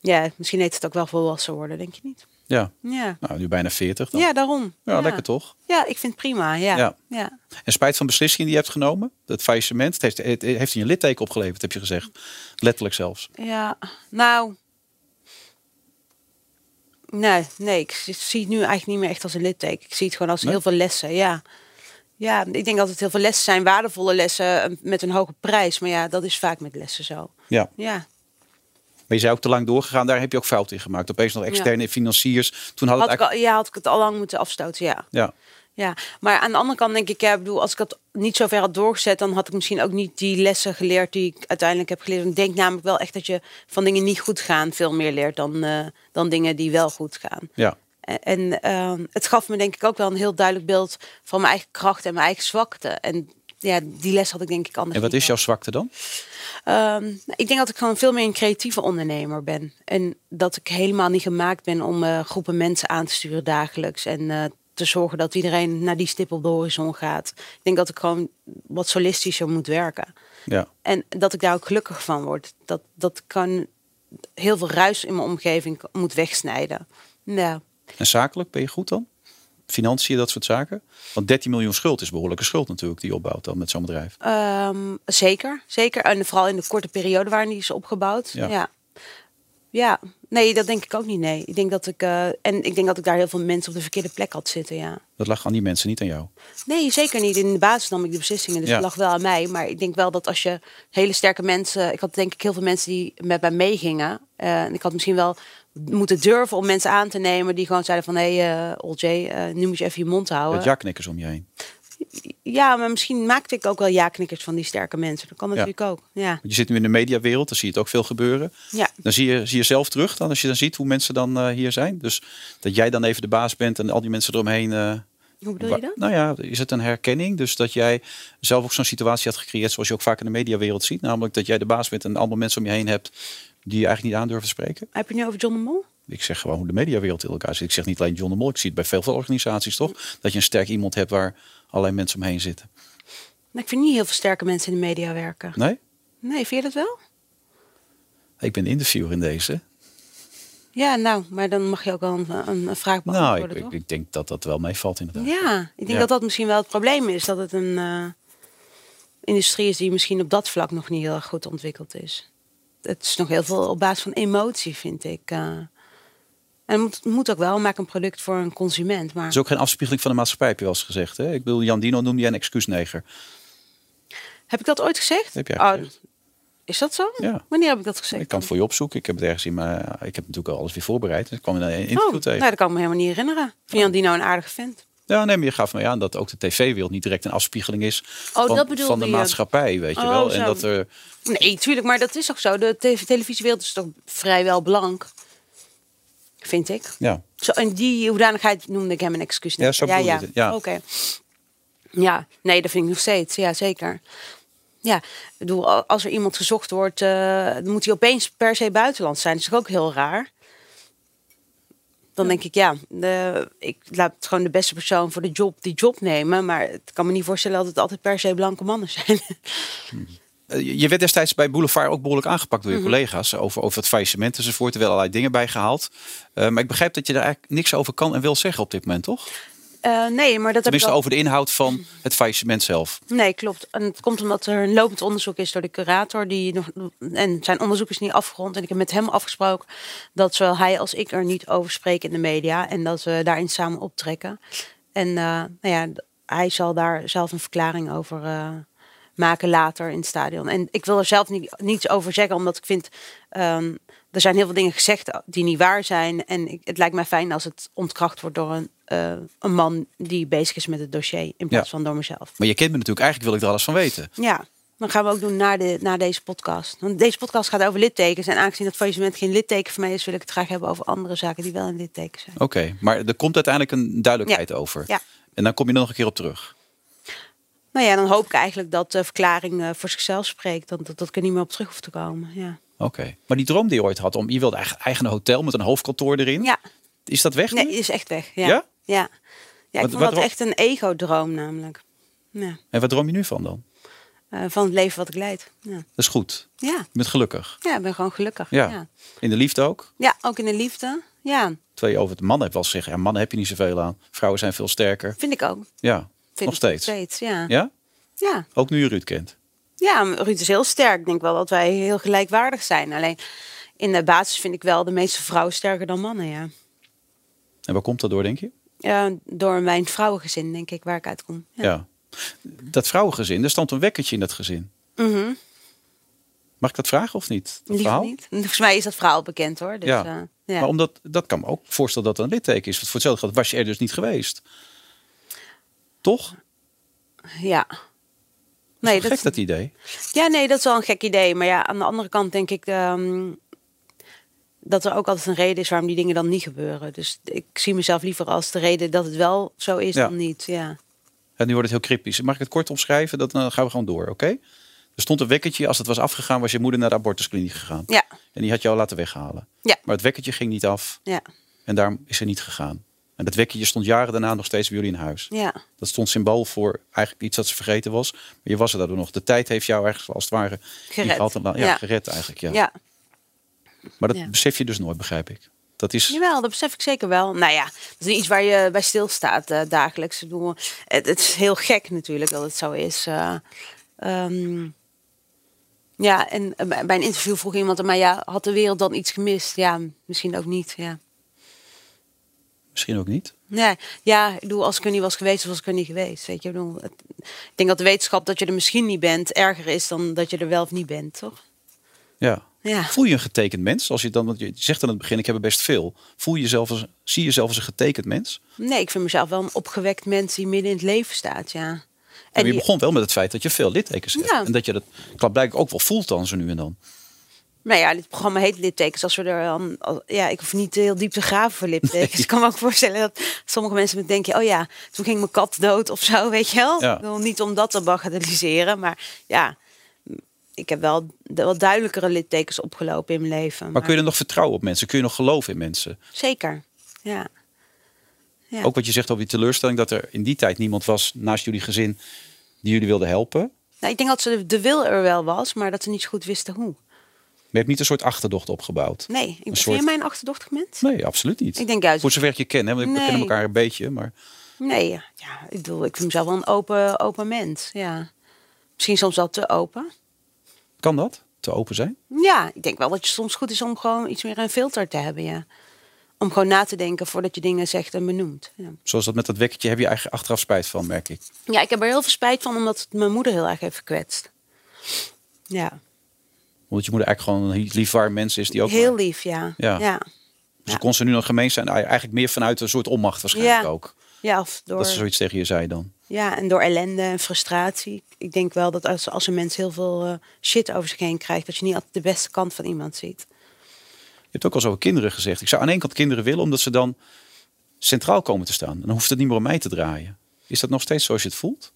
ja, misschien heet het ook wel volwassen worden, denk je niet? Ja, Ja, nou, nu bijna 40. Dan. ja daarom. Ja, lekker toch? Ja, ik vind het prima. Ja. Ja. ja. En spijt van beslissingen die je hebt genomen? Dat faillissement, het heeft, het heeft je een litteken opgeleverd, heb je gezegd. Letterlijk zelfs. Ja, nou. Nee, nee, ik zie het nu eigenlijk niet meer echt als een litteken. Ik zie het gewoon als Nee? heel veel lessen, ja. Ja, ik denk dat het heel veel lessen zijn, waardevolle lessen eh, met een hoge prijs. Maar ja, dat is vaak met lessen zo. Ja. Ja, je zei ook te lang doorgegaan, daar heb je ook fout in gemaakt. Opeens nog externe financiers. Toen had het ik, al, ja, had ik het al lang moeten afstoten, ja. Ja, Ja, maar aan de andere kant denk ik, ja, ik bedoel, als ik dat niet zo ver had doorgezet, dan had ik misschien ook niet die lessen geleerd die ik uiteindelijk heb geleerd. Ik denk namelijk wel echt dat je van dingen niet goed gaan veel meer leert dan, eh, dan dingen die wel goed gaan. ja. En, en ehm, het gaf me denk ik ook wel een heel duidelijk beeld van mijn eigen kracht en mijn eigen zwakte. En ja, die les had ik denk ik anders. En wat is jouw zwakte dan? Ehm, ik denk dat ik gewoon veel meer een creatieve ondernemer ben. En dat ik helemaal niet gemaakt ben om eh, groepen mensen aan te sturen dagelijks. En eh, te zorgen dat iedereen naar die stip op de horizon gaat. Ik denk dat ik gewoon wat solistischer moet werken. Ja. En dat ik daar ook gelukkig van word. Dat, dat kan heel veel ruis in mijn omgeving moet wegsnijden. Ja. En zakelijk, ben je goed dan? Financiën, dat soort zaken? Want 13 miljoen schuld is behoorlijke schuld natuurlijk die je opbouwt dan met zo'n bedrijf. Ehm, zeker, zeker. En vooral in de korte periode waarin die is opgebouwd. Ja. Ja. ja. nee, dat denk ik ook niet. Nee, ik denk dat ik eh, en ik denk dat ik daar heel veel mensen op de verkeerde plek had zitten. Ja. Dat lag aan die mensen, niet aan jou. Nee, zeker niet. In de basis nam ik de beslissingen, dus Ja. het lag wel aan mij. Maar ik denk wel dat als je hele sterke mensen, ik had denk ik heel veel mensen die met mij meegingen. Eh, en ik had misschien wel moeten durven om mensen aan te nemen die gewoon zeiden van, hé, hey, Olje, eh, nu moet je even je mond houden. had ja-knikkers om je heen. Ja, maar misschien maakte ik ook wel ja-knikkers van die sterke mensen. Dat kan natuurlijk ook. Ja. Je zit nu in de mediawereld, dan zie je het ook veel gebeuren. Ja. Dan zie je, zie je zelf terug, dan, als je dan ziet hoe mensen dan eh, hier zijn. Dus dat jij dan even de baas bent en al die mensen eromheen. eh, Hoe bedoel je dat? Nou ja, is het een herkenning? Dus dat jij zelf ook zo'n situatie had gecreëerd, zoals je ook vaak in de mediawereld ziet. Namelijk dat jij de baas bent en allemaal mensen om je heen hebt die je eigenlijk niet aan durven spreken. Heb je nu over John de Mol? Ik zeg gewoon hoe de mediawereld in elkaar zit. Ik zeg niet alleen John de Mol, ik zie het bij veel, veel organisaties toch? Dat je een sterk iemand hebt waar allerlei mensen omheen zitten. Nou, ik vind niet heel veel sterke mensen in de media werken. Nee? Nee, vind je dat wel? Ik ben interviewer in deze. Ja, nou, maar dan mag je ook wel een, een, een vraag Nou, beantwoorden, ik, toch? ik, ik denk dat dat wel meevalt inderdaad. Ja, ik denk Ja. dat dat misschien wel het probleem is. Dat het een eh, industrie is die misschien op dat vlak nog niet heel erg goed ontwikkeld is. Het is nog heel veel op basis van emotie, vind ik. eh. en het moet, ook wel, maak een product voor een consument. Maar Het is ook geen afspiegeling van de maatschappij, heb je wel eens gezegd. Hè? Ik bedoel, Jan Dino noemde jij een excuusneger. heb ik dat ooit gezegd? Heb jij Oh, is dat zo? Ja. Wanneer heb ik dat gezegd? Ik kan het voor je opzoeken. Ik heb het ergens in mijn... Ik heb natuurlijk al alles weer voorbereid. Dus ik kwam in een interview Oh, tegen. nou, dat kan ik me helemaal niet herinneren. Ik vind Jan Dino een aardige vent. Ja, nee, maar je gaf me aan dat ook de tv-wereld niet direct een afspiegeling is Oh, van, dat bedoelde van de je. maatschappij, weet je Oh, wel. En dat er... Nee, tuurlijk, maar dat is ook zo. De tv televisiewereld is toch vrijwel blank. Vind ik. Ja, Zo, in die hoedanigheid noemde ik hem een excuus. Ja, zo ja. het, ja. Oké. Ja, nee, dat vind ik nog steeds. Ja, zeker. Ja, ik bedoel, als er iemand gezocht wordt, eh, dan moet hij opeens per se buitenland zijn. Dat is toch ook heel raar? Dan denk ik, ja, de, ik laat gewoon de beste persoon voor de job die job nemen. Maar het kan me niet voorstellen dat het altijd per se blanke mannen zijn. Eh, Je werd destijds bij Boulevard ook behoorlijk aangepakt door je Mhm. collega's over, over het faillissement enzovoort. Er werden allerlei dingen bij gehaald. Eh, maar ik begrijp dat je daar eigenlijk niks over kan en wil zeggen op dit moment, toch? Eh, nee, maar dat heb ik Tenminste, over de inhoud van het faillissement zelf. Nee, klopt. En het komt omdat er een lopend onderzoek is door de curator. Die nog, en zijn onderzoek is niet afgerond. En ik heb met hem afgesproken dat zowel hij als ik er niet over spreken in de media. En dat we daarin samen optrekken. En eh, nou ja, hij zal daar zelf een verklaring over eh, maken later in het stadion. En ik wil er zelf niet, niets over zeggen, omdat ik vind... ehm, er zijn heel veel dingen gezegd die niet waar zijn. En ik, het lijkt mij fijn als het ontkracht wordt door een, eh, een man die bezig is met het dossier. In plaats Ja. van door mezelf. Maar je kent me natuurlijk, eigenlijk wil ik er alles van weten. Ja, dan gaan we ook doen na, de, na deze podcast. Want deze podcast gaat over littekens. En aangezien dat faillissement geen litteken voor mij is, wil ik het graag hebben over andere zaken die wel een litteken zijn. Oké, maar er komt uiteindelijk een duidelijkheid over. Ja. En dan kom je er nog een keer op terug. Nou ja, dan hoop ik eigenlijk dat de verklaring eh, voor zichzelf spreekt. Dat, dat, dat ik er niet meer op terug hoef te komen. Ja, Oké. Maar die droom die je ooit had, om je wilde eigen, eigen hotel met een hoofdkantoor erin. ja. Is dat weg nee, nu? die is echt weg. Ja, Ja? Ja. ja. ik Wat- vond wat- dat echt een ego-droom namelijk. Ja. En wat droom je nu van dan? Eh, van het leven wat ik leid. Ja, Dat is goed. ja. Je bent gelukkig. ja ik ben gewoon gelukkig. Ja. Ja. In de liefde ook. ja, ook in de liefde. Ja, Terwijl je over het mannen hebt wel zeggen, ja, mannen heb je niet zoveel aan. Vrouwen zijn veel sterker. vind ik ook. Ja, Vind nog ik steeds. steeds ja. Ja? ja. Ook nu je Ruud kent. Ja, Ruud is heel sterk. Ik denk wel dat wij heel gelijkwaardig zijn. Alleen in de basis vind ik wel de meeste vrouwen sterker dan mannen, ja. En waar komt dat door, denk je? Ja, door mijn vrouwengezin, denk ik, waar ik uitkom. Ja. Ja. Dat vrouwengezin, er stond een wekkertje in dat gezin. Mhm. Mag ik dat vragen of niet? Dat verhaal? niet. Volgens mij is dat verhaal bekend hoor. Dus, Ja. ja. ja. Maar omdat, dat kan me ook voorstellen dat het een litteken is. Want voor hetzelfde geld was je er dus niet geweest. Toch? ja. Nee, dat dat, gek dat idee. ja, nee, dat is wel een gek idee. Maar ja, aan de andere kant denk ik ehm, dat er ook altijd een reden is waarom die dingen dan niet gebeuren. Dus ik zie mezelf liever als de reden dat het wel zo is Ja. dan niet. Ja. En nu wordt het heel cryptisch. Mag ik het kort omschrijven? Dan gaan we gewoon door, oké? Er stond een wekkertje. Als het was afgegaan, was je moeder naar de abortuskliniek gegaan. Ja. En die had jou laten weghalen. Ja. Maar het wekkertje ging niet af. Ja. En daarom is ze niet gegaan. En dat wekkertje stond jaren daarna nog steeds bij jullie in huis. Ja. Dat stond symbool voor eigenlijk iets dat ze vergeten was. Maar je was er daardoor nog. De tijd heeft jou ergens als het ware Gered. Ja. gered eigenlijk. Ja. ja. Maar dat Ja. besef je dus nooit, begrijp ik. Dat is. Jawel, dat besef ik zeker wel. Nou ja, dat is iets waar je bij stilstaat eh dagelijks. Bedoel, het, het is heel gek natuurlijk dat het zo is. eh. Ehm, ja, en eh, bij bij een interview vroeg iemand aan mij, ja, had de wereld dan iets gemist? Ja, misschien ook niet, ja. Misschien ook niet. Nee, ja, ik bedoel, als ik er niet was geweest, was ik er niet geweest. Weet je, ik, bedoel, het- ik denk dat de wetenschap dat je er misschien niet bent erger is dan dat je er wel of niet bent, toch? Ja. Ja. Voel je een getekend mens? Als je dan, want je zegt aan het begin, ik heb er best veel. Voel je jezelf als, zie je jezelf als een getekend mens? Nee, ik vind mezelf wel een opgewekt mens die midden in het leven staat, ja. En En je begon wel met het feit dat je veel littekens hebt. Ja. En dat je dat klaarblijkelijk ook wel voelt dan zo nu en dan. Nou ja, dit programma heet littekens. Als we er dan, ja, ik hoef niet heel diep te graven voor littekens. Ik kan me ook voorstellen dat sommige mensen met denken, oh ja, toen ging mijn kat dood of zo, weet je wel. Ja. Niet om dat te bagatelliseren, maar ja, ik heb wel wat duidelijkere littekens opgelopen in mijn leven. Maar kun je er nog vertrouwen op mensen? Kun je nog geloven in mensen? Zeker, ja. Ja. Ook wat je zegt over die teleurstelling, dat er in die tijd niemand was naast jullie gezin die jullie wilde helpen. Nou, ik denk dat ze de, de wil er wel was, maar dat ze niet zo goed wisten hoe. Maar je hebt niet een soort achterdocht opgebouwd. Nee, ik, vind soort- je mij een achterdochtig mens? Nee, absoluut niet. Ik denk juist, Voor zover ik je ken, hè? want we kennen elkaar een beetje. Maar nee, ja, ja, ik bedoel, ik vind mezelf wel een open, open mens, ja. Misschien soms wel te open. Kan dat? Te open zijn? Ja, ik denk wel dat het soms goed is om gewoon iets meer een filter te hebben, ja. Om gewoon na te denken voordat je dingen zegt en benoemt. Ja. Zoals dat met dat wekkertje heb je eigenlijk achteraf spijt van, merk ik. ja, ik heb er heel veel spijt van, omdat het mijn moeder heel erg heeft gekwetst. Ja, Omdat je moeder eigenlijk gewoon een lief warm mens is die ook. heel maar- lief, ja. Ja. Ja, Dus ja. kon ze nu nog gemeen zijn? Eigenlijk meer vanuit een soort onmacht waarschijnlijk Ja. ook. ja of door, Dat ze zoiets tegen je zei dan. Ja, en door ellende en frustratie. Ik denk wel dat als, als een mens heel veel eh, shit over zich heen krijgt, dat je niet altijd de beste kant van iemand ziet. Je hebt ook al zo over kinderen gezegd. Ik zou aan één kant kinderen willen, omdat ze dan centraal komen te staan. En dan hoeft het niet meer om mij te draaien. Is dat nog steeds zoals je het voelt?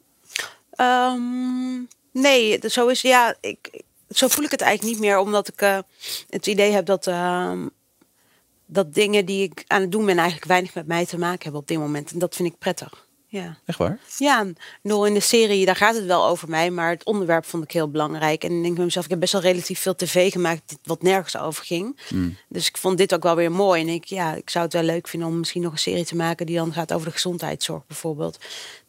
Ehm, nee, zo is ja. Ik, zo voel ik het eigenlijk niet meer, omdat ik eh, het idee heb dat, ehm, dat dingen die ik aan het doen ben eigenlijk weinig met mij te maken hebben op dit moment. En dat vind ik prettig. Ja. Echt waar? Ja, bedoel, in de serie, daar gaat het wel over mij, maar het onderwerp vond ik heel belangrijk. En ik denk bij mezelf, ik heb best wel relatief veel tv gemaakt wat nergens over ging. Dus ik vond dit ook wel weer mooi. En ik, ja, ik zou het wel leuk vinden om misschien nog een serie te maken die dan gaat over de gezondheidszorg bijvoorbeeld.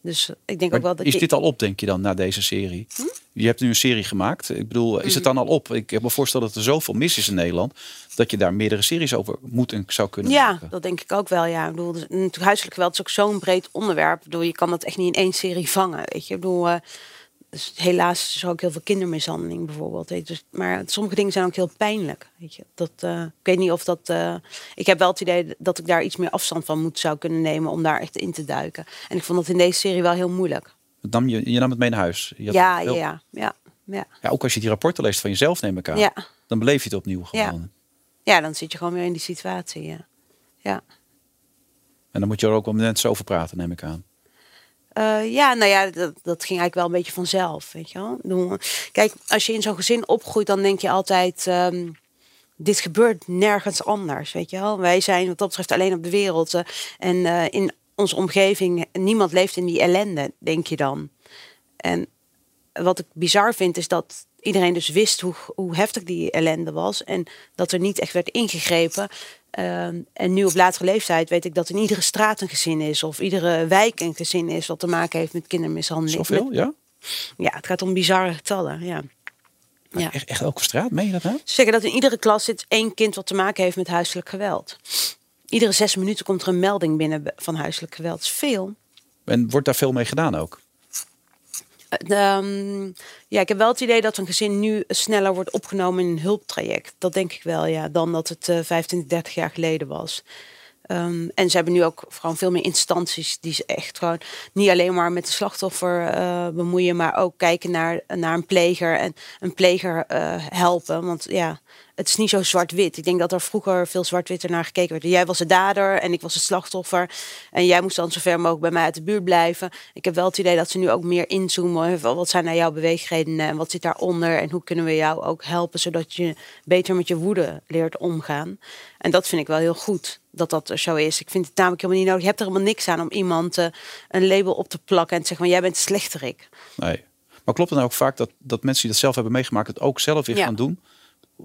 Dus ik denk ook wel dat is dit al op, denk je dan, na deze serie? Je hebt nu een serie gemaakt. Ik bedoel, is het dan al op? Ik heb me voorstellen dat er zoveel mis is in Nederland... dat je daar meerdere series over moet en zou kunnen Ja, maken. dat denk ik ook wel. Ja, ik bedoel, huiselijk geweld is ook zo'n breed onderwerp. Ik bedoel, je kan dat echt niet in één serie vangen. Weet je, ik bedoel, eh, dus helaas is er ook heel veel kindermishandeling bijvoorbeeld. Weet. Dus, maar sommige dingen zijn ook heel pijnlijk. Weet je, dat, eh, ik weet niet of dat. eh, ik heb wel het idee dat ik daar iets meer afstand van moet zou kunnen nemen om daar echt in te duiken. En ik vond dat in deze serie wel heel moeilijk. Nam je, je nam het mee naar huis. Je had Ja, heel- ja, ja, ja, ja. Ook als je die rapporten leest van jezelf, neem ik aan. ja. Dan beleef je het opnieuw gewoon. Ja, dan zit je gewoon weer in die situatie. Ja. ja. En dan moet je er ook wel met mensen over praten, neem ik aan. Eh, ja, nou ja, dat, dat ging eigenlijk wel een beetje vanzelf, weet je wel. Kijk, als je in zo'n gezin opgroeit, dan denk je altijd... ehm, dit gebeurt nergens anders, weet je wel. Wij zijn wat dat betreft alleen op de wereld. eh, en eh, in onze omgeving, niemand leeft in die ellende, denk je dan. En wat ik bizar vind, is dat iedereen dus wist hoe, hoe heftig die ellende was. En dat er niet echt werd ingegrepen. Ehm, en nu op latere leeftijd weet ik dat in iedere straat een gezin is. Of iedere wijk een gezin is wat te maken heeft met kindermishandeling. Zoveel, Met- ja? ja, het gaat om bizarre getallen, ja. ja. Echt, echt elke straat, meen je dat nou? Ze zeggen dat in iedere klas zit één kind wat te maken heeft met huiselijk geweld. Iedere zes minuten komt er een melding binnen van huiselijk geweld. Dat is veel. En wordt daar veel mee gedaan ook? Eh, ehm, ja, ik heb wel het idee dat een gezin nu sneller wordt opgenomen in een hulptraject. Dat denk ik wel, ja, dan dat het eh 25, 30 jaar geleden was. Ehm, en ze hebben nu ook gewoon veel meer instanties die ze echt gewoon niet alleen maar met de slachtoffer eh, bemoeien, maar ook kijken naar, naar een pleger en een pleger eh, helpen. Want ja, het is niet zo zwart-wit. Ik denk dat er vroeger veel zwart-wit naar gekeken werd. Jij was de dader en ik was het slachtoffer. En jij moest dan zo ver mogelijk bij mij uit de buurt blijven. Ik heb wel het idee dat ze nu ook meer inzoomen. Van Wat zijn nou jouw beweegredenen en wat zit daaronder? En hoe kunnen we jou ook helpen zodat je beter met je woede leert omgaan? En dat vind ik wel heel goed dat dat er zo is. Ik vind het namelijk helemaal niet nodig. Je hebt er helemaal niks aan om iemand eh, een label op te plakken en te zeggen van jij bent slechterik. Nee. Maar klopt het nou ook vaak dat, dat mensen die dat zelf hebben meegemaakt... het ook zelf weer Ja. gaan doen?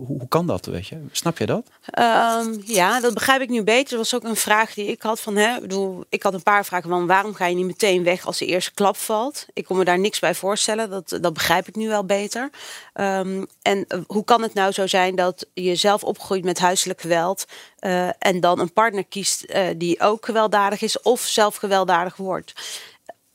Hoe, kan dat, weet je? Snap je dat? Ehm, ja, dat begrijp ik nu beter. Dat was ook een vraag die ik had van, hè, bedoel, ik had een paar vragen van waarom ga je niet meteen weg als de eerste klap valt? Ik kon me daar niks bij voorstellen. Dat, dat begrijp ik nu wel beter. Ehm, en eh, hoe kan het nou zo zijn dat je zelf opgroeit met huiselijk geweld eh, en dan een partner kiest eh, die ook gewelddadig is of zelf gewelddadig wordt?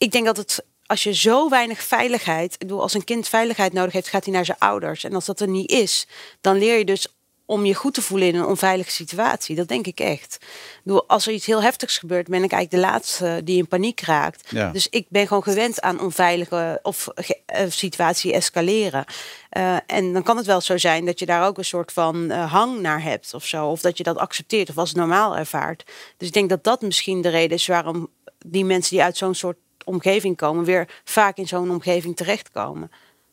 ik denk dat het als je zo weinig veiligheid, ik bedoel, als een kind veiligheid nodig heeft, gaat hij naar zijn ouders. En als dat er niet is, dan leer je dus om je goed te voelen in een onveilige situatie. Dat denk ik echt. Ik bedoel, als er iets heel heftigs gebeurt, ben ik eigenlijk de laatste die in paniek raakt. Ja. Dus ik ben gewoon gewend aan onveilige of eh, situatie escaleren. Eh, en dan kan het wel zo zijn dat je daar ook een soort van eh, hang naar hebt of zo. Of dat je dat accepteert of als normaal ervaart. Dus ik denk dat dat misschien de reden is waarom die mensen die uit zo'n soort omgeving komen, weer vaak in zo'n omgeving terechtkomen.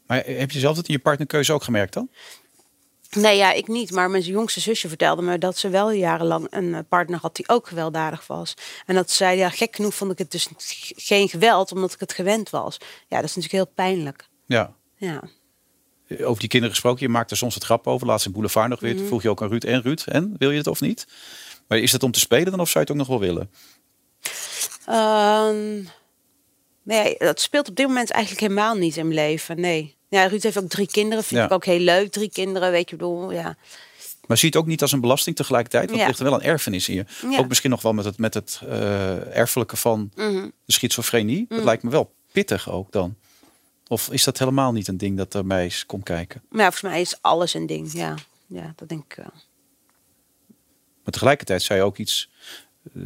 Maar heb je zelf dat in je partnerkeuze ook gemerkt dan? Nee, ja, ik niet. Maar mijn jongste zusje vertelde me dat ze wel jarenlang een eh, partner had die ook gewelddadig was. En dat ze zei, ja, gek genoeg vond ik het dus geen geweld, omdat ik het gewend was. Ja, dat is natuurlijk heel pijnlijk. Ja. Ja. Over die kinderen gesproken, je maakt er soms het grap over. Laatst in Boulevard nog weer. Mhm. Vroeg je ook aan Ruud en Ruud. En wil je het of niet? Maar is het om te spelen dan of zou je het ook nog wel willen? Ehm, nee, dat speelt op dit moment eigenlijk helemaal niet in mijn leven. Nee. Ja, Ruud heeft ook drie kinderen. Vind Ja. ik ook heel leuk. Drie kinderen, weet je, bedoel, ja. Maar zie het ook niet als een belasting tegelijkertijd? Want Ja. er ligt er wel een erfenis in je. Ja. Ook misschien nog wel met het, met het eh, erfelijke van Mhm. de schizofrenie. Dat lijkt me wel pittig ook dan. Of is dat helemaal niet een ding dat er mij eens komt kijken? Ja, volgens mij is alles een ding. Ja, ja dat denk ik wel. Maar tegelijkertijd zei je ook iets. eh,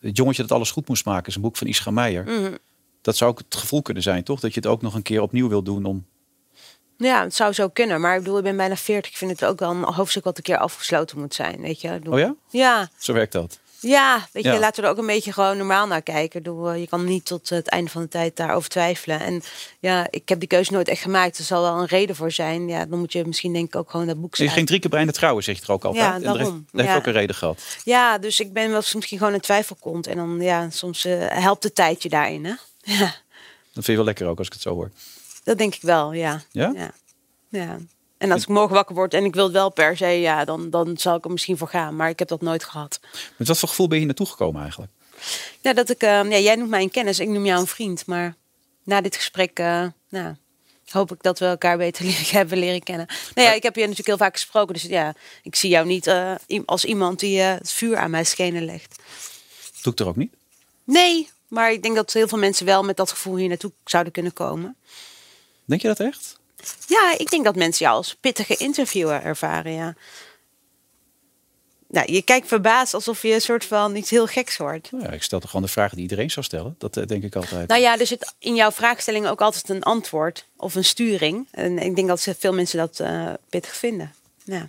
Het, jongetje dat alles goed moest maken is een boek van Ischa Meijer. Mhm. Dat zou ook het gevoel kunnen zijn, toch? Dat je het ook nog een keer opnieuw wil doen om. Ja, het zou zo kunnen. Maar ik bedoel, ik ben bijna 40. Ik vind het ook wel een hoofdstuk wat een keer afgesloten moet zijn. Weet je? Oh ja? Ja, Zo werkt dat. Ja, weet je, Ja. laten we er ook een beetje gewoon normaal naar kijken. Bedoel, eh, Je kan niet tot het einde van de tijd daarover twijfelen. En ja, ik heb die keuze nooit echt gemaakt. Er zal wel een reden voor zijn. Ja, dan moet je misschien denk ik ook gewoon dat boek Je schrijven. ging drie keer breinen trouwen, zeg je er ook altijd. Ja, en dat heeft, daarom. dat heeft ook een reden gehad. Ja, dus ik ben wel misschien gewoon een twijfel komt. En dan ja, soms eh, helpt de tijdje daarin. Hè? Ja, Dat vind je wel lekker ook als ik het zo hoor. dat denk ik wel, ja. Ja? ja. ja. En als ik morgen wakker word en ik wil het wel per se, ja, dan, dan zal ik er misschien voor gaan. Maar ik heb dat nooit gehad. Met wat voor gevoel ben je naartoe gekomen eigenlijk? Ja, dat ik, eh, ja, jij noemt mij een kennis, ik noem jou een vriend. Maar na dit gesprek, eh, nou, hoop ik dat we elkaar beter leren, hebben leren kennen. Nou ja, ik heb je natuurlijk heel vaak gesproken, dus ja, ik zie jou niet eh, als iemand die eh, het vuur aan mijn schenen legt. Doe ik er ook niet? Nee, maar ik denk dat heel veel mensen wel met dat gevoel hier naartoe zouden kunnen komen. Denk je dat echt? Ja, ik denk dat mensen jou als pittige interviewer ervaren, ja. Nou, je kijkt verbaasd alsof je een soort van iets heel geks hoort. Nou ja, ik stel toch gewoon de vragen die iedereen zou stellen. Dat eh, denk ik altijd. Nou ja, er zit in jouw vraagstelling ook altijd een antwoord of een sturing. En ik denk dat veel mensen dat eh, pittig vinden. Ja.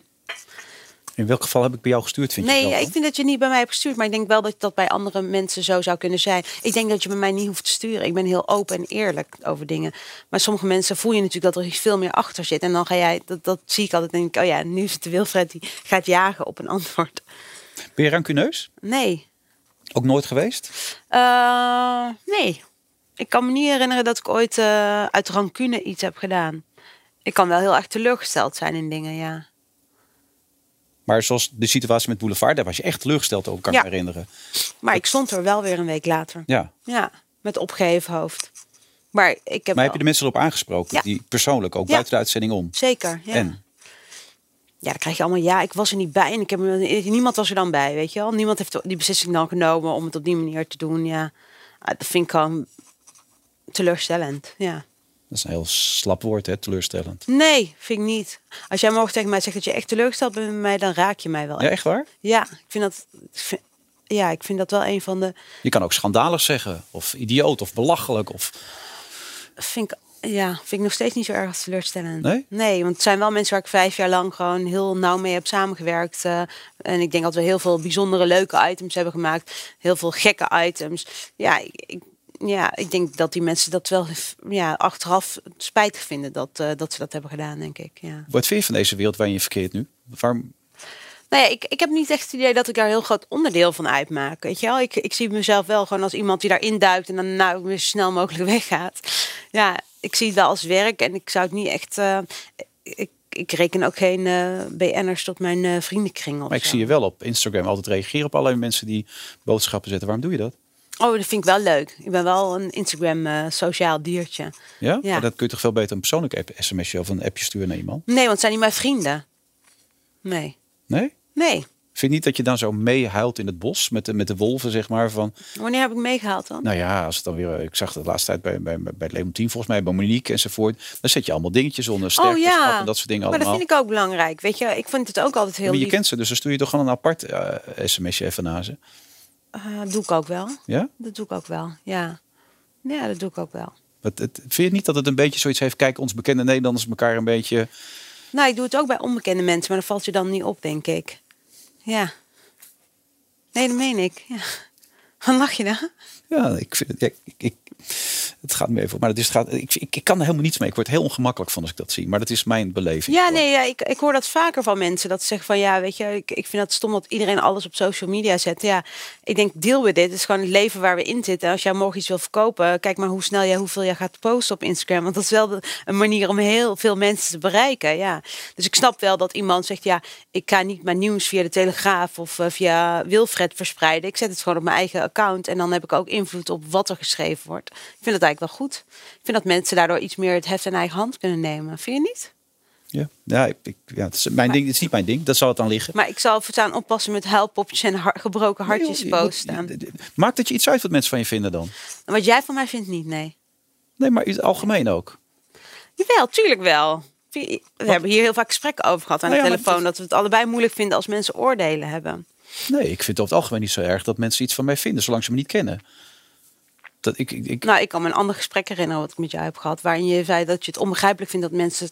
In welk geval heb ik bij jou gestuurd, vind je Nee, ik vind dat je niet bij mij hebt gestuurd. Maar ik denk wel dat dat bij andere mensen zo zou kunnen zijn. Ik denk dat je bij mij niet hoeft te sturen. Ik ben heel open en eerlijk over dingen. Maar sommige mensen voel je natuurlijk dat er iets veel meer achter zit. En dan ga jij, dat, dat zie ik altijd. denk ik, oh ja, nu is het de Wilfred die gaat jagen op een antwoord. Ben je rancuneus? Nee. Ook nooit geweest? Eh, nee. Ik kan me niet herinneren dat ik ooit eh, uit rancune iets heb gedaan. Ik kan wel heel erg teleurgesteld zijn in dingen, ja. Maar zoals de situatie met Boulevard, daar was je echt teleurgesteld over, kan ik Ja. me herinneren. Maar ik stond er wel weer een week later. Ja. Ja, met opgeheven hoofd. Maar ik heb, Maar wel- heb je de mensen erop aangesproken? Ja. Die persoonlijk, ook buiten de uitzending om? Zeker, ja. En? Ja, dan krijg je allemaal, ja, ik was er niet bij en ik heb, niemand was er dan bij, weet je wel. Niemand heeft die beslissing dan genomen om het op die manier te doen, ja. Ah, Dat vind ik gewoon teleurstellend, ja. Dat is een heel slap woord, hè? teleurstellend. Nee, vind ik niet. Als jij morgen tegen mij zegt dat je echt teleurgesteld bent met mij, dan raak je mij wel. Ja, echt waar? Ja, ik vind dat, ik vind- ja, ik vind dat wel een van de, Je kan ook schandalig zeggen, of idioot, of belachelijk. Of... vind ik, ja, vind ik nog steeds niet zo erg als teleurstellend. Nee? Nee, want het zijn wel mensen waar ik vijf jaar lang gewoon heel nauw mee heb samengewerkt. eh, en ik denk dat we heel veel bijzondere leuke items hebben gemaakt. Heel veel gekke items. Ja, ik, ik- ja, ik denk dat die mensen dat wel ja, achteraf spijtig vinden dat, eh, dat ze dat hebben gedaan, denk ik. Ja. Wat vind je van deze wereld waarin je verkeert nu? Waarom... Nou ja, ik, ik heb niet echt het idee dat ik daar heel groot onderdeel van uitmaak. Weet je wel? Ik, ik zie mezelf wel gewoon als iemand die daarin duikt en dan nou weer zo snel mogelijk weggaat. Ja, ik zie het wel als werk en ik zou het niet echt. eh, ik, ik reken ook geen eh BN'ers tot mijn eh, vriendenkring. Maar ik zo. zie je wel op Instagram altijd reageren op allerlei mensen die boodschappen zetten. Waarom doe je dat? Oh, dat vind ik wel leuk. Ik ben wel een Instagram eh, sociaal diertje. Ja? Ja. Maar dat kun je toch veel beter een persoonlijk app, sms'je of een appje sturen naar iemand? Nee, want het zijn niet mijn vrienden. Nee. Nee? Nee. Vind je niet dat je dan zo meehuilt in het bos met de, met de wolven, zeg maar? Van, Wanneer heb ik meegehaald dan? nou ja, als het dan weer, ik zag het de laatste tijd bij, bij, bij het Leontien, volgens mij bij Monique enzovoort. Dan zet je allemaal dingetjes onder, sterkte oh ja. en dat soort dingen maar dat allemaal. vind ik ook belangrijk. Weet je, ik vind het ook altijd heel maar je lief. kent ze, dus dan stuur je toch gewoon een apart eh, sms'je even naar ze. Eh, doe ik ook wel. Ja? Dat doe ik ook wel, ja. Ja, dat doe ik ook wel. Het, het, vind je niet dat het een beetje zoiets heeft? Kijk, ons bekende Nederlanders elkaar een beetje... Nou, ik doe het ook bij onbekende mensen, maar dat valt je dan niet op, denk ik. Ja. Nee, dat meen ik. Ja. Wat lach je dan? Ja, ik vind ik, het gaat me even op. Maar het is, gaat, ik, ik, kan er helemaal niets mee. Ik word heel ongemakkelijk van als ik dat zie. Maar dat is mijn beleving. Ja, nee, ja, ik, ik hoor dat vaker van mensen. Dat ze zeggen van, ja, weet je, ik, ik vind dat stom dat iedereen alles op social media zet. Ja, ik denk, deal with dit. Het is gewoon het leven waar we in zitten. Als jij morgen iets wil verkopen, kijk maar hoe snel jij, hoeveel jij gaat posten op Instagram. Want dat is wel een manier om heel veel mensen te bereiken, ja. Dus ik snap wel dat iemand zegt, ja, ik ga niet mijn nieuws via de Telegraaf of eh, via Wilfred verspreiden. Ik zet het gewoon op mijn eigen account en dan heb ik ook invloed op wat er geschreven wordt. Ik vind dat eigenlijk wel goed. Ik vind dat mensen daardoor iets meer het heft in eigen hand kunnen nemen. Vind je niet? Ja, ja, ik, ik- ja het, is mijn ding, het is niet mijn ding. Dat zal het dan liggen. Maar ik zal voortaan oppassen met huilpopjes en har- gebroken hartjes Nee, posten. Maakt het je iets uit wat mensen van je vinden dan? Wat jij van mij vindt niet, nee. Nee, maar in het algemeen ook. Jawel, tuurlijk wel. We hebben hier heel vaak gesprekken over gehad aan Nou de ja, telefoon. het- Dat we het allebei moeilijk vinden als mensen oordelen hebben. Nee, ik vind het over het algemeen niet zo erg dat mensen iets van mij vinden, zolang ze me niet kennen. Dat ik, ik, ik- Nou, ik kan me een ander gesprek herinneren wat ik met jou heb gehad. Waarin je zei dat je het onbegrijpelijk vindt dat mensen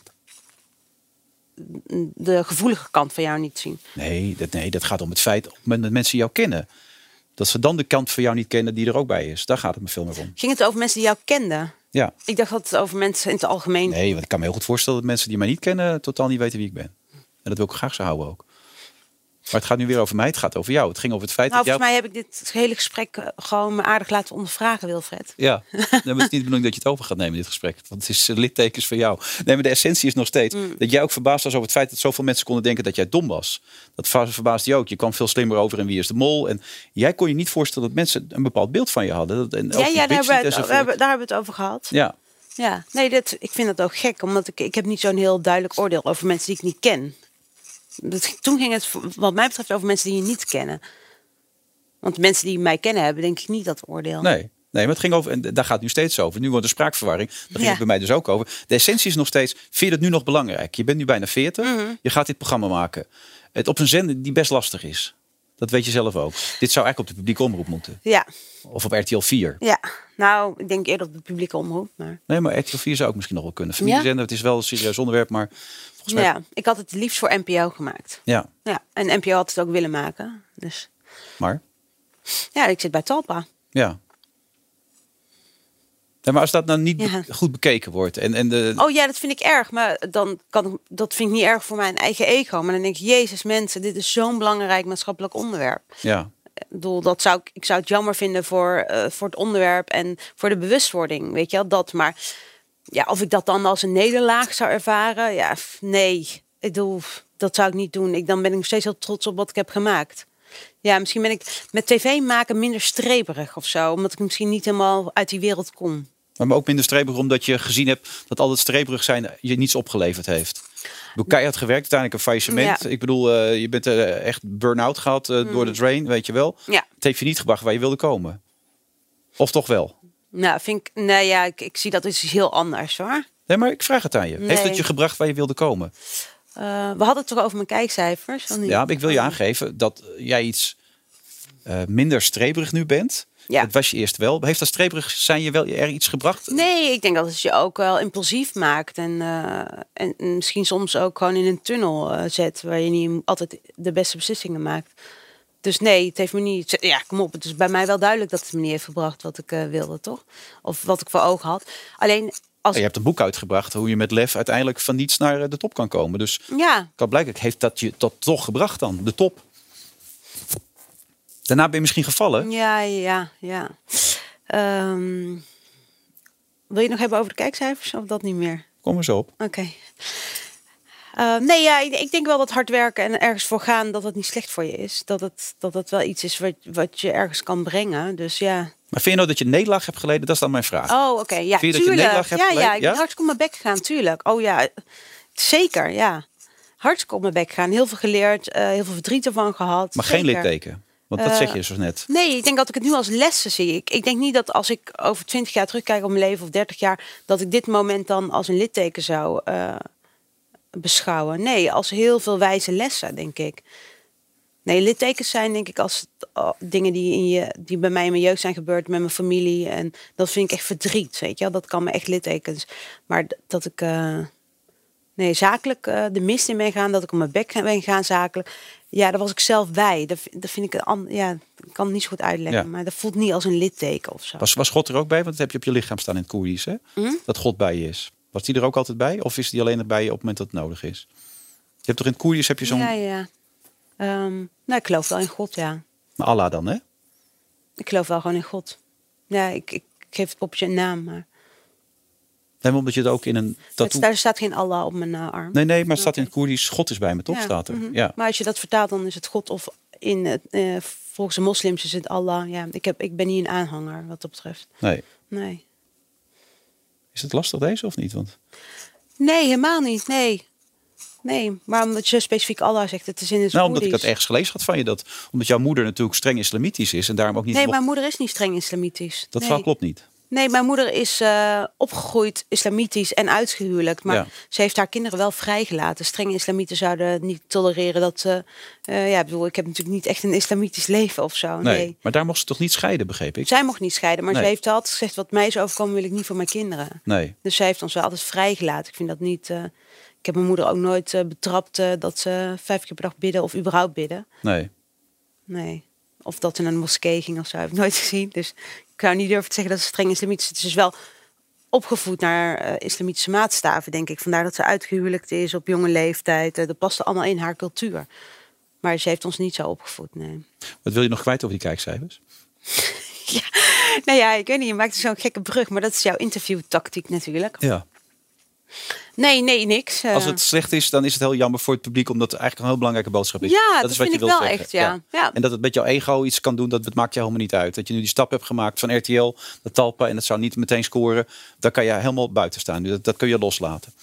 de gevoelige kant van jou niet zien. nee, dat, nee, dat gaat om het feit dat mensen jou kennen. Dat ze dan de kant van jou niet kennen die er ook bij is. Daar gaat het me veel meer om. Ging het over mensen die jou kenden? Ja. Ik dacht dat het over mensen in het algemeen... Nee, want ik kan me heel goed voorstellen dat mensen die mij niet kennen totaal niet weten wie ik ben. En dat wil ik graag zo houden ook. Maar het gaat nu weer over mij, het gaat over jou. Het ging over het feit Nou, dat volgens jou... mij heb ik dit hele gesprek eh, gewoon aardig laten ondervragen, Wilfred. Ja, nee, maar het is niet de bedoeling dat je het over gaat nemen, dit gesprek. Want het is eh, littekens van jou. Nee, maar de essentie is nog steeds Mm. dat jij ook verbaasd was over het feit dat zoveel mensen konden denken dat jij dom was. Dat verbaasde je ook. Je kwam veel slimmer over in Wie is de Mol. En jij kon je niet voorstellen dat mensen een bepaald beeld van je hadden. Dat- En Ja, daar, hebben we het, daar hebben we het over gehad. Ja, Ja, nee, dit, ik vind dat ook gek, omdat ik, ik heb niet zo'n heel duidelijk oordeel over mensen die ik niet ken. Toen ging het wat mij betreft over mensen die je niet kennen. Want mensen die mij kennen hebben, denk ik niet dat oordeel. nee. Nee, maar het ging over, en daar gaat het nu steeds over. Nu wordt er spraakverwarring. Daar ging Ja. het bij mij dus ook over. De essentie is nog steeds, vind je het nu nog belangrijk? Je bent nu bijna 40, Mhm. je gaat dit programma maken. Het op een zender die best lastig is. Dat weet je zelf ook. Dit zou eigenlijk op de publieke omroep moeten. Ja, Of op RTL 4. ja, nou, ik denk eerder op de publieke omroep. Maar... Nee, maar RTL 4 zou ook misschien nog wel kunnen. Familiezender, het is wel een serieus onderwerp, maar volgens mij... Ja, ik had het liefst voor NPO gemaakt. Ja, Ja, en NPO had het ook willen maken. Dus maar... ja, ik zit bij Talpa. Ja. Ja, maar als dat nou niet Ja. goed bekeken wordt en, en de, Oh ja, dat vind ik erg. Maar dan kan ik, dat vind ik niet erg voor mijn eigen ego. Maar dan denk ik, jezus mensen, dit is zo'n belangrijk maatschappelijk onderwerp. ja, Ik bedoel, dat zou ik, ik zou het jammer vinden voor, eh, voor het onderwerp en voor de bewustwording, weet je wel, dat. Maar ja, of ik dat dan als een nederlaag zou ervaren, ja, nee. Ik bedoel, dat zou ik niet doen. Ik, dan ben ik nog steeds heel trots op wat ik heb gemaakt. Ja, misschien ben ik met tv maken minder streberig of zo, omdat ik misschien niet helemaal uit die wereld kom. maar ook minder streberig omdat je gezien hebt dat al het streberig zijn je niets opgeleverd heeft. Bedoel, keihard gewerkt, uiteindelijk een faillissement. Ja. Ik bedoel, eh, je bent eh, echt burn-out gehad eh, door de drain, weet je wel. Ja. Het heeft je niet gebracht waar je wilde komen. Of toch wel? Nou, vind ik, nee, ja, ik, ik zie dat is iets heel anders hoor. Nee, maar ik vraag het aan je. Heeft het je gebracht waar je wilde komen? Eh, we hadden het toch over mijn kijkcijfers? Ja, ik wil je aangeven dat jij iets eh, minder streberig nu bent. Ja. Dat was je eerst wel. Heeft dat streberig zijn je wel er iets gebracht? Nee, ik denk dat het je ook wel impulsief maakt. En, eh, en misschien soms ook gewoon in een tunnel zet. Waar je niet altijd de beste beslissingen maakt. Dus nee, het heeft me niet. Ja, kom op. Het is bij mij wel duidelijk dat het me niet heeft gebracht wat ik wilde, toch? Of wat ik voor ogen had. Alleen als. Je hebt een boek uitgebracht hoe je met lef uiteindelijk van niets naar eh, de top kan komen. Dus Ja, kan blijkbaar heeft dat je dat toch gebracht dan, de top. Daarna ben je misschien gevallen. ja, ja, ja. Ehm, wil je het nog hebben over de kijkcijfers of dat niet meer? Kom eens op. Oké. Eh, nee, ja, ik, ik denk wel dat hard werken en ergens voor gaan, dat het niet slecht voor je is. Dat het, dat het wel iets is wat, wat je ergens kan brengen. Dus ja. Maar vind je nou dat je nederlaag hebt geleden? Dat is dan mijn vraag. Oh, oké. Ja, Vind je dat je tuurlijk. hebt ja, ja, ik Ja? ben hartstikke op mijn bek gegaan, tuurlijk. Oh ja, zeker, ja. Hartstikke op mijn bek gegaan. Heel veel geleerd, eh, heel veel verdriet ervan gehad. maar geen litteken. Want dat Eh, zeg je zo net. Nee, ik denk dat ik het nu als lessen zie. Ik, ik denk niet dat als ik over 20 jaar terugkijk op mijn leven of 30 jaar, dat ik dit moment dan als een litteken zou eh, beschouwen. Nee, als heel veel wijze lessen, denk ik. Nee, littekens zijn denk ik als oh, dingen die, in je, die bij mij in mijn jeugd zijn gebeurd met mijn familie. En dat vind ik echt verdriet, weet je wel. Dat kan me echt littekens. Maar dat ik, eh, nee, zakelijk eh, de mist in ben gaan, dat ik op mijn bek ben gaan zakelijk. Ja, daar was ik zelf bij. Dat, vind- dat vind ik een ja, ik kan het niet zo goed uitleggen. Ja. Maar dat voelt niet als een litteken of zo. Was, was God er ook bij? Want dat heb je op je lichaam staan in het Koerdisch. Hè? Hm? Dat God bij je is. Was die er ook altijd bij? Of is die alleen erbij op het moment dat het nodig is? Je hebt toch in het Koerdisch heb je zo'n... Ja, ja. Ehm, nou, ik geloof wel in God, ja. Maar Allah dan, hè? Ik geloof wel gewoon in God. Ja, ik, ik, ik geef het popje een naam, maar maar omdat je het ook in een het, tattoo... daar staat geen Allah op mijn eh, arm. Nee, nee, maar het staat in het Koerdisch. God is bij me, toch? Ja, Staat er. mhm. Ja. Maar als je dat vertaalt, dan is het God of in het, eh, volgens de moslims is het Allah. Ja, ik, heb, ik ben niet een aanhanger wat dat betreft. Nee. Nee. Is het lastig deze of niet? Want Nee, helemaal niet. Nee. Nee, maar omdat je specifiek Allah zegt, het is in het nou, omdat ik dat ergens gelezen had van je. Dat, omdat jouw moeder natuurlijk streng islamitisch is. En daarom ook niet... Nee, mijn moeder is niet streng islamitisch. Dat nee. klopt niet. Nee, mijn moeder is eh, opgegroeid islamitisch en uitgehuwelijkt. Maar Ja. ze heeft haar kinderen wel vrijgelaten. Strenge islamieten zouden niet tolereren dat ze... eh, ja, ik bedoel, ik heb natuurlijk niet echt een islamitisch leven of zo. Nee. Nee. Maar daar mocht ze toch niet scheiden, begreep ik? Zij mocht niet scheiden, maar Nee. ze heeft altijd gezegd... wat mij is overkomen wil ik niet voor mijn kinderen. Nee. Dus zij heeft ons wel altijd vrijgelaten. Ik vind dat niet... ik heb mijn moeder ook nooit eh, betrapt eh, dat ze vijf keer per dag bidden of überhaupt bidden. Nee. Nee. of dat ze naar een moskee ging of zo, heb ik nooit gezien. Dus ik zou niet durven te zeggen dat ze streng islamitisch is. Het is wel opgevoed naar eh, islamitische maatstaven, denk ik. Vandaar dat ze uitgehuwelijkd is op jonge leeftijd. Dat paste allemaal in haar cultuur. Maar ze heeft ons niet zo opgevoed, nee. Wat wil je nog kwijt over die kijkcijfers? ja, nou ja, ik weet niet, je maakt zo'n gekke brug, maar dat is jouw interviewtactiek natuurlijk. Ja. Nee, nee, niks. Als eh. het slecht is, dan is het heel jammer voor het publiek, omdat het eigenlijk een heel belangrijke boodschap is. Ja, dat is wat vind je ik wilt wel zeggen. echt, ja. Ja. En dat het met jouw ego iets kan doen, dat, dat maakt je helemaal niet uit. Dat je nu die stap hebt gemaakt van RTL, de Talpa, en dat zou niet meteen scoren. Daar kan je helemaal buiten staan. Dat, dat kun je loslaten.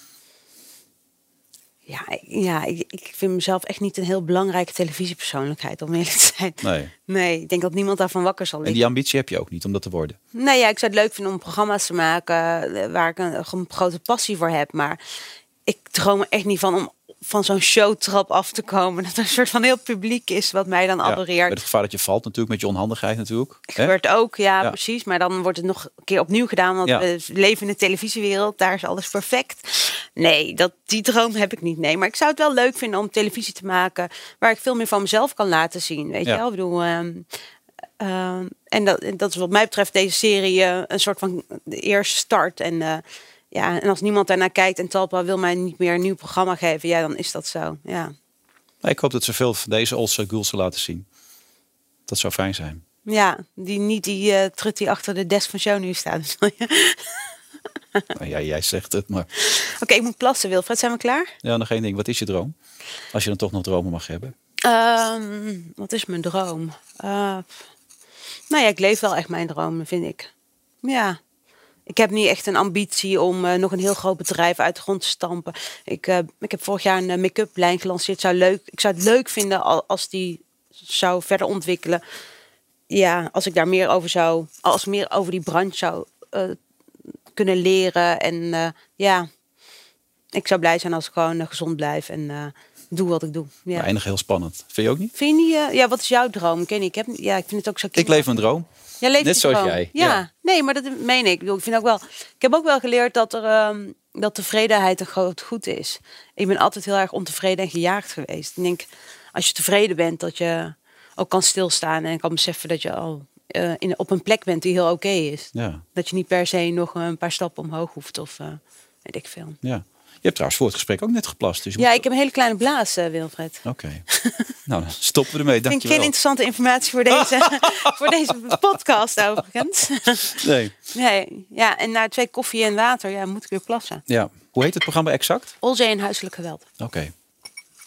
Ja, ik- ja ik, ik vind mezelf echt niet een heel belangrijke televisiepersoonlijkheid, om eerlijk te zijn. Nee. Nee, ik denk dat niemand daarvan wakker zal En liggen. die ambitie heb je ook niet om dat te worden. Nee, ja, ik zou het leuk vinden om programma's te maken eh, waar ik een, een grote passie voor heb. Maar ik droom er echt niet van om van zo'n showtrap af te komen. Dat er een soort van heel publiek is wat mij dan Ja, adoreert. met het gevaar dat je valt natuurlijk, met je onhandigheid natuurlijk. Hè? Gebeurt ook, ja, Ja. precies. Maar dan wordt het nog een keer opnieuw gedaan. Want Ja. we leven in de televisiewereld. Daar is alles perfect. Nee, dat, die droom heb ik niet. Nee, maar ik zou het wel leuk vinden om televisie te maken... waar ik veel meer van mezelf kan laten zien. Weet je wel? Ik bedoel... ehm, ehm, en dat, dat is wat mij betreft deze serie eh, een soort van de eerste start. En, eh, ja, en als niemand daarnaar kijkt en Talpa wil mij niet meer een nieuw programma geven... ja, dan is dat zo. Ja, ik hoop dat ze veel van deze Olse Gulsen laten zien. Dat zou fijn zijn. ja die, niet die eh trut die achter de desk van show nu staat. Oké, Nou, ja, jij zegt het, maar ik moet plassen, Wilfred. Zijn we klaar? ja, nog één ding. Wat is je droom? Als je dan toch nog dromen mag hebben. Ehm, wat is mijn droom? Eh, nou ja, ik leef wel echt mijn droom, vind ik. Ja. Ik heb niet echt een ambitie om eh, nog een heel groot bedrijf uit de grond te stampen. Ik, eh, ik heb vorig jaar een eh, make-up lijn gelanceerd. Zou leuk, ik zou het leuk vinden al- als die zou verder ontwikkelen. Ja, als ik daar meer over zou, als meer over die branche zou kunnen leren. En ja, ik zou blij zijn als ik gewoon gezond blijf en doe wat ik doe. Ja. Eindig heel spannend. Vind je ook niet? Vind je niet, ja, wat is jouw droom? Ik, heb, ja, ik vind het ook zo Ik leef mijn droom. Jij leeft net zoals jij, Ja. ja. nee, maar dat meen ik. Ik, bedoel, ik vind ook wel. Ik heb ook wel geleerd dat er ehm, dat tevredenheid een groot goed is. Ik ben altijd heel erg ontevreden en gejaagd geweest. Ik denk, als je tevreden bent, dat je ook kan stilstaan en kan beseffen dat je al eh, in, op een plek bent die heel oké is. Ja, Dat je niet per se nog een paar stappen omhoog hoeft of eh, weet ik veel. ja. Je hebt trouwens voor het gesprek ook net geplast. Dus Ja, moet- ik heb een hele kleine blaas, eh, Wilfred. Oké. nou, dan stoppen we ermee. Vind ik geen interessante informatie voor deze, voor deze podcast overigens. Nee. Nee, ja, en na twee koffie en water ja, moet ik weer plassen. Ja. Hoe heet het programma exact? Olzee en huiselijk geweld. Oké.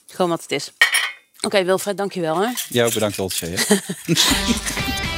Gewoon wat het is. Oké, Wilfred, dankjewel hè. Jij ook bedankt, hè?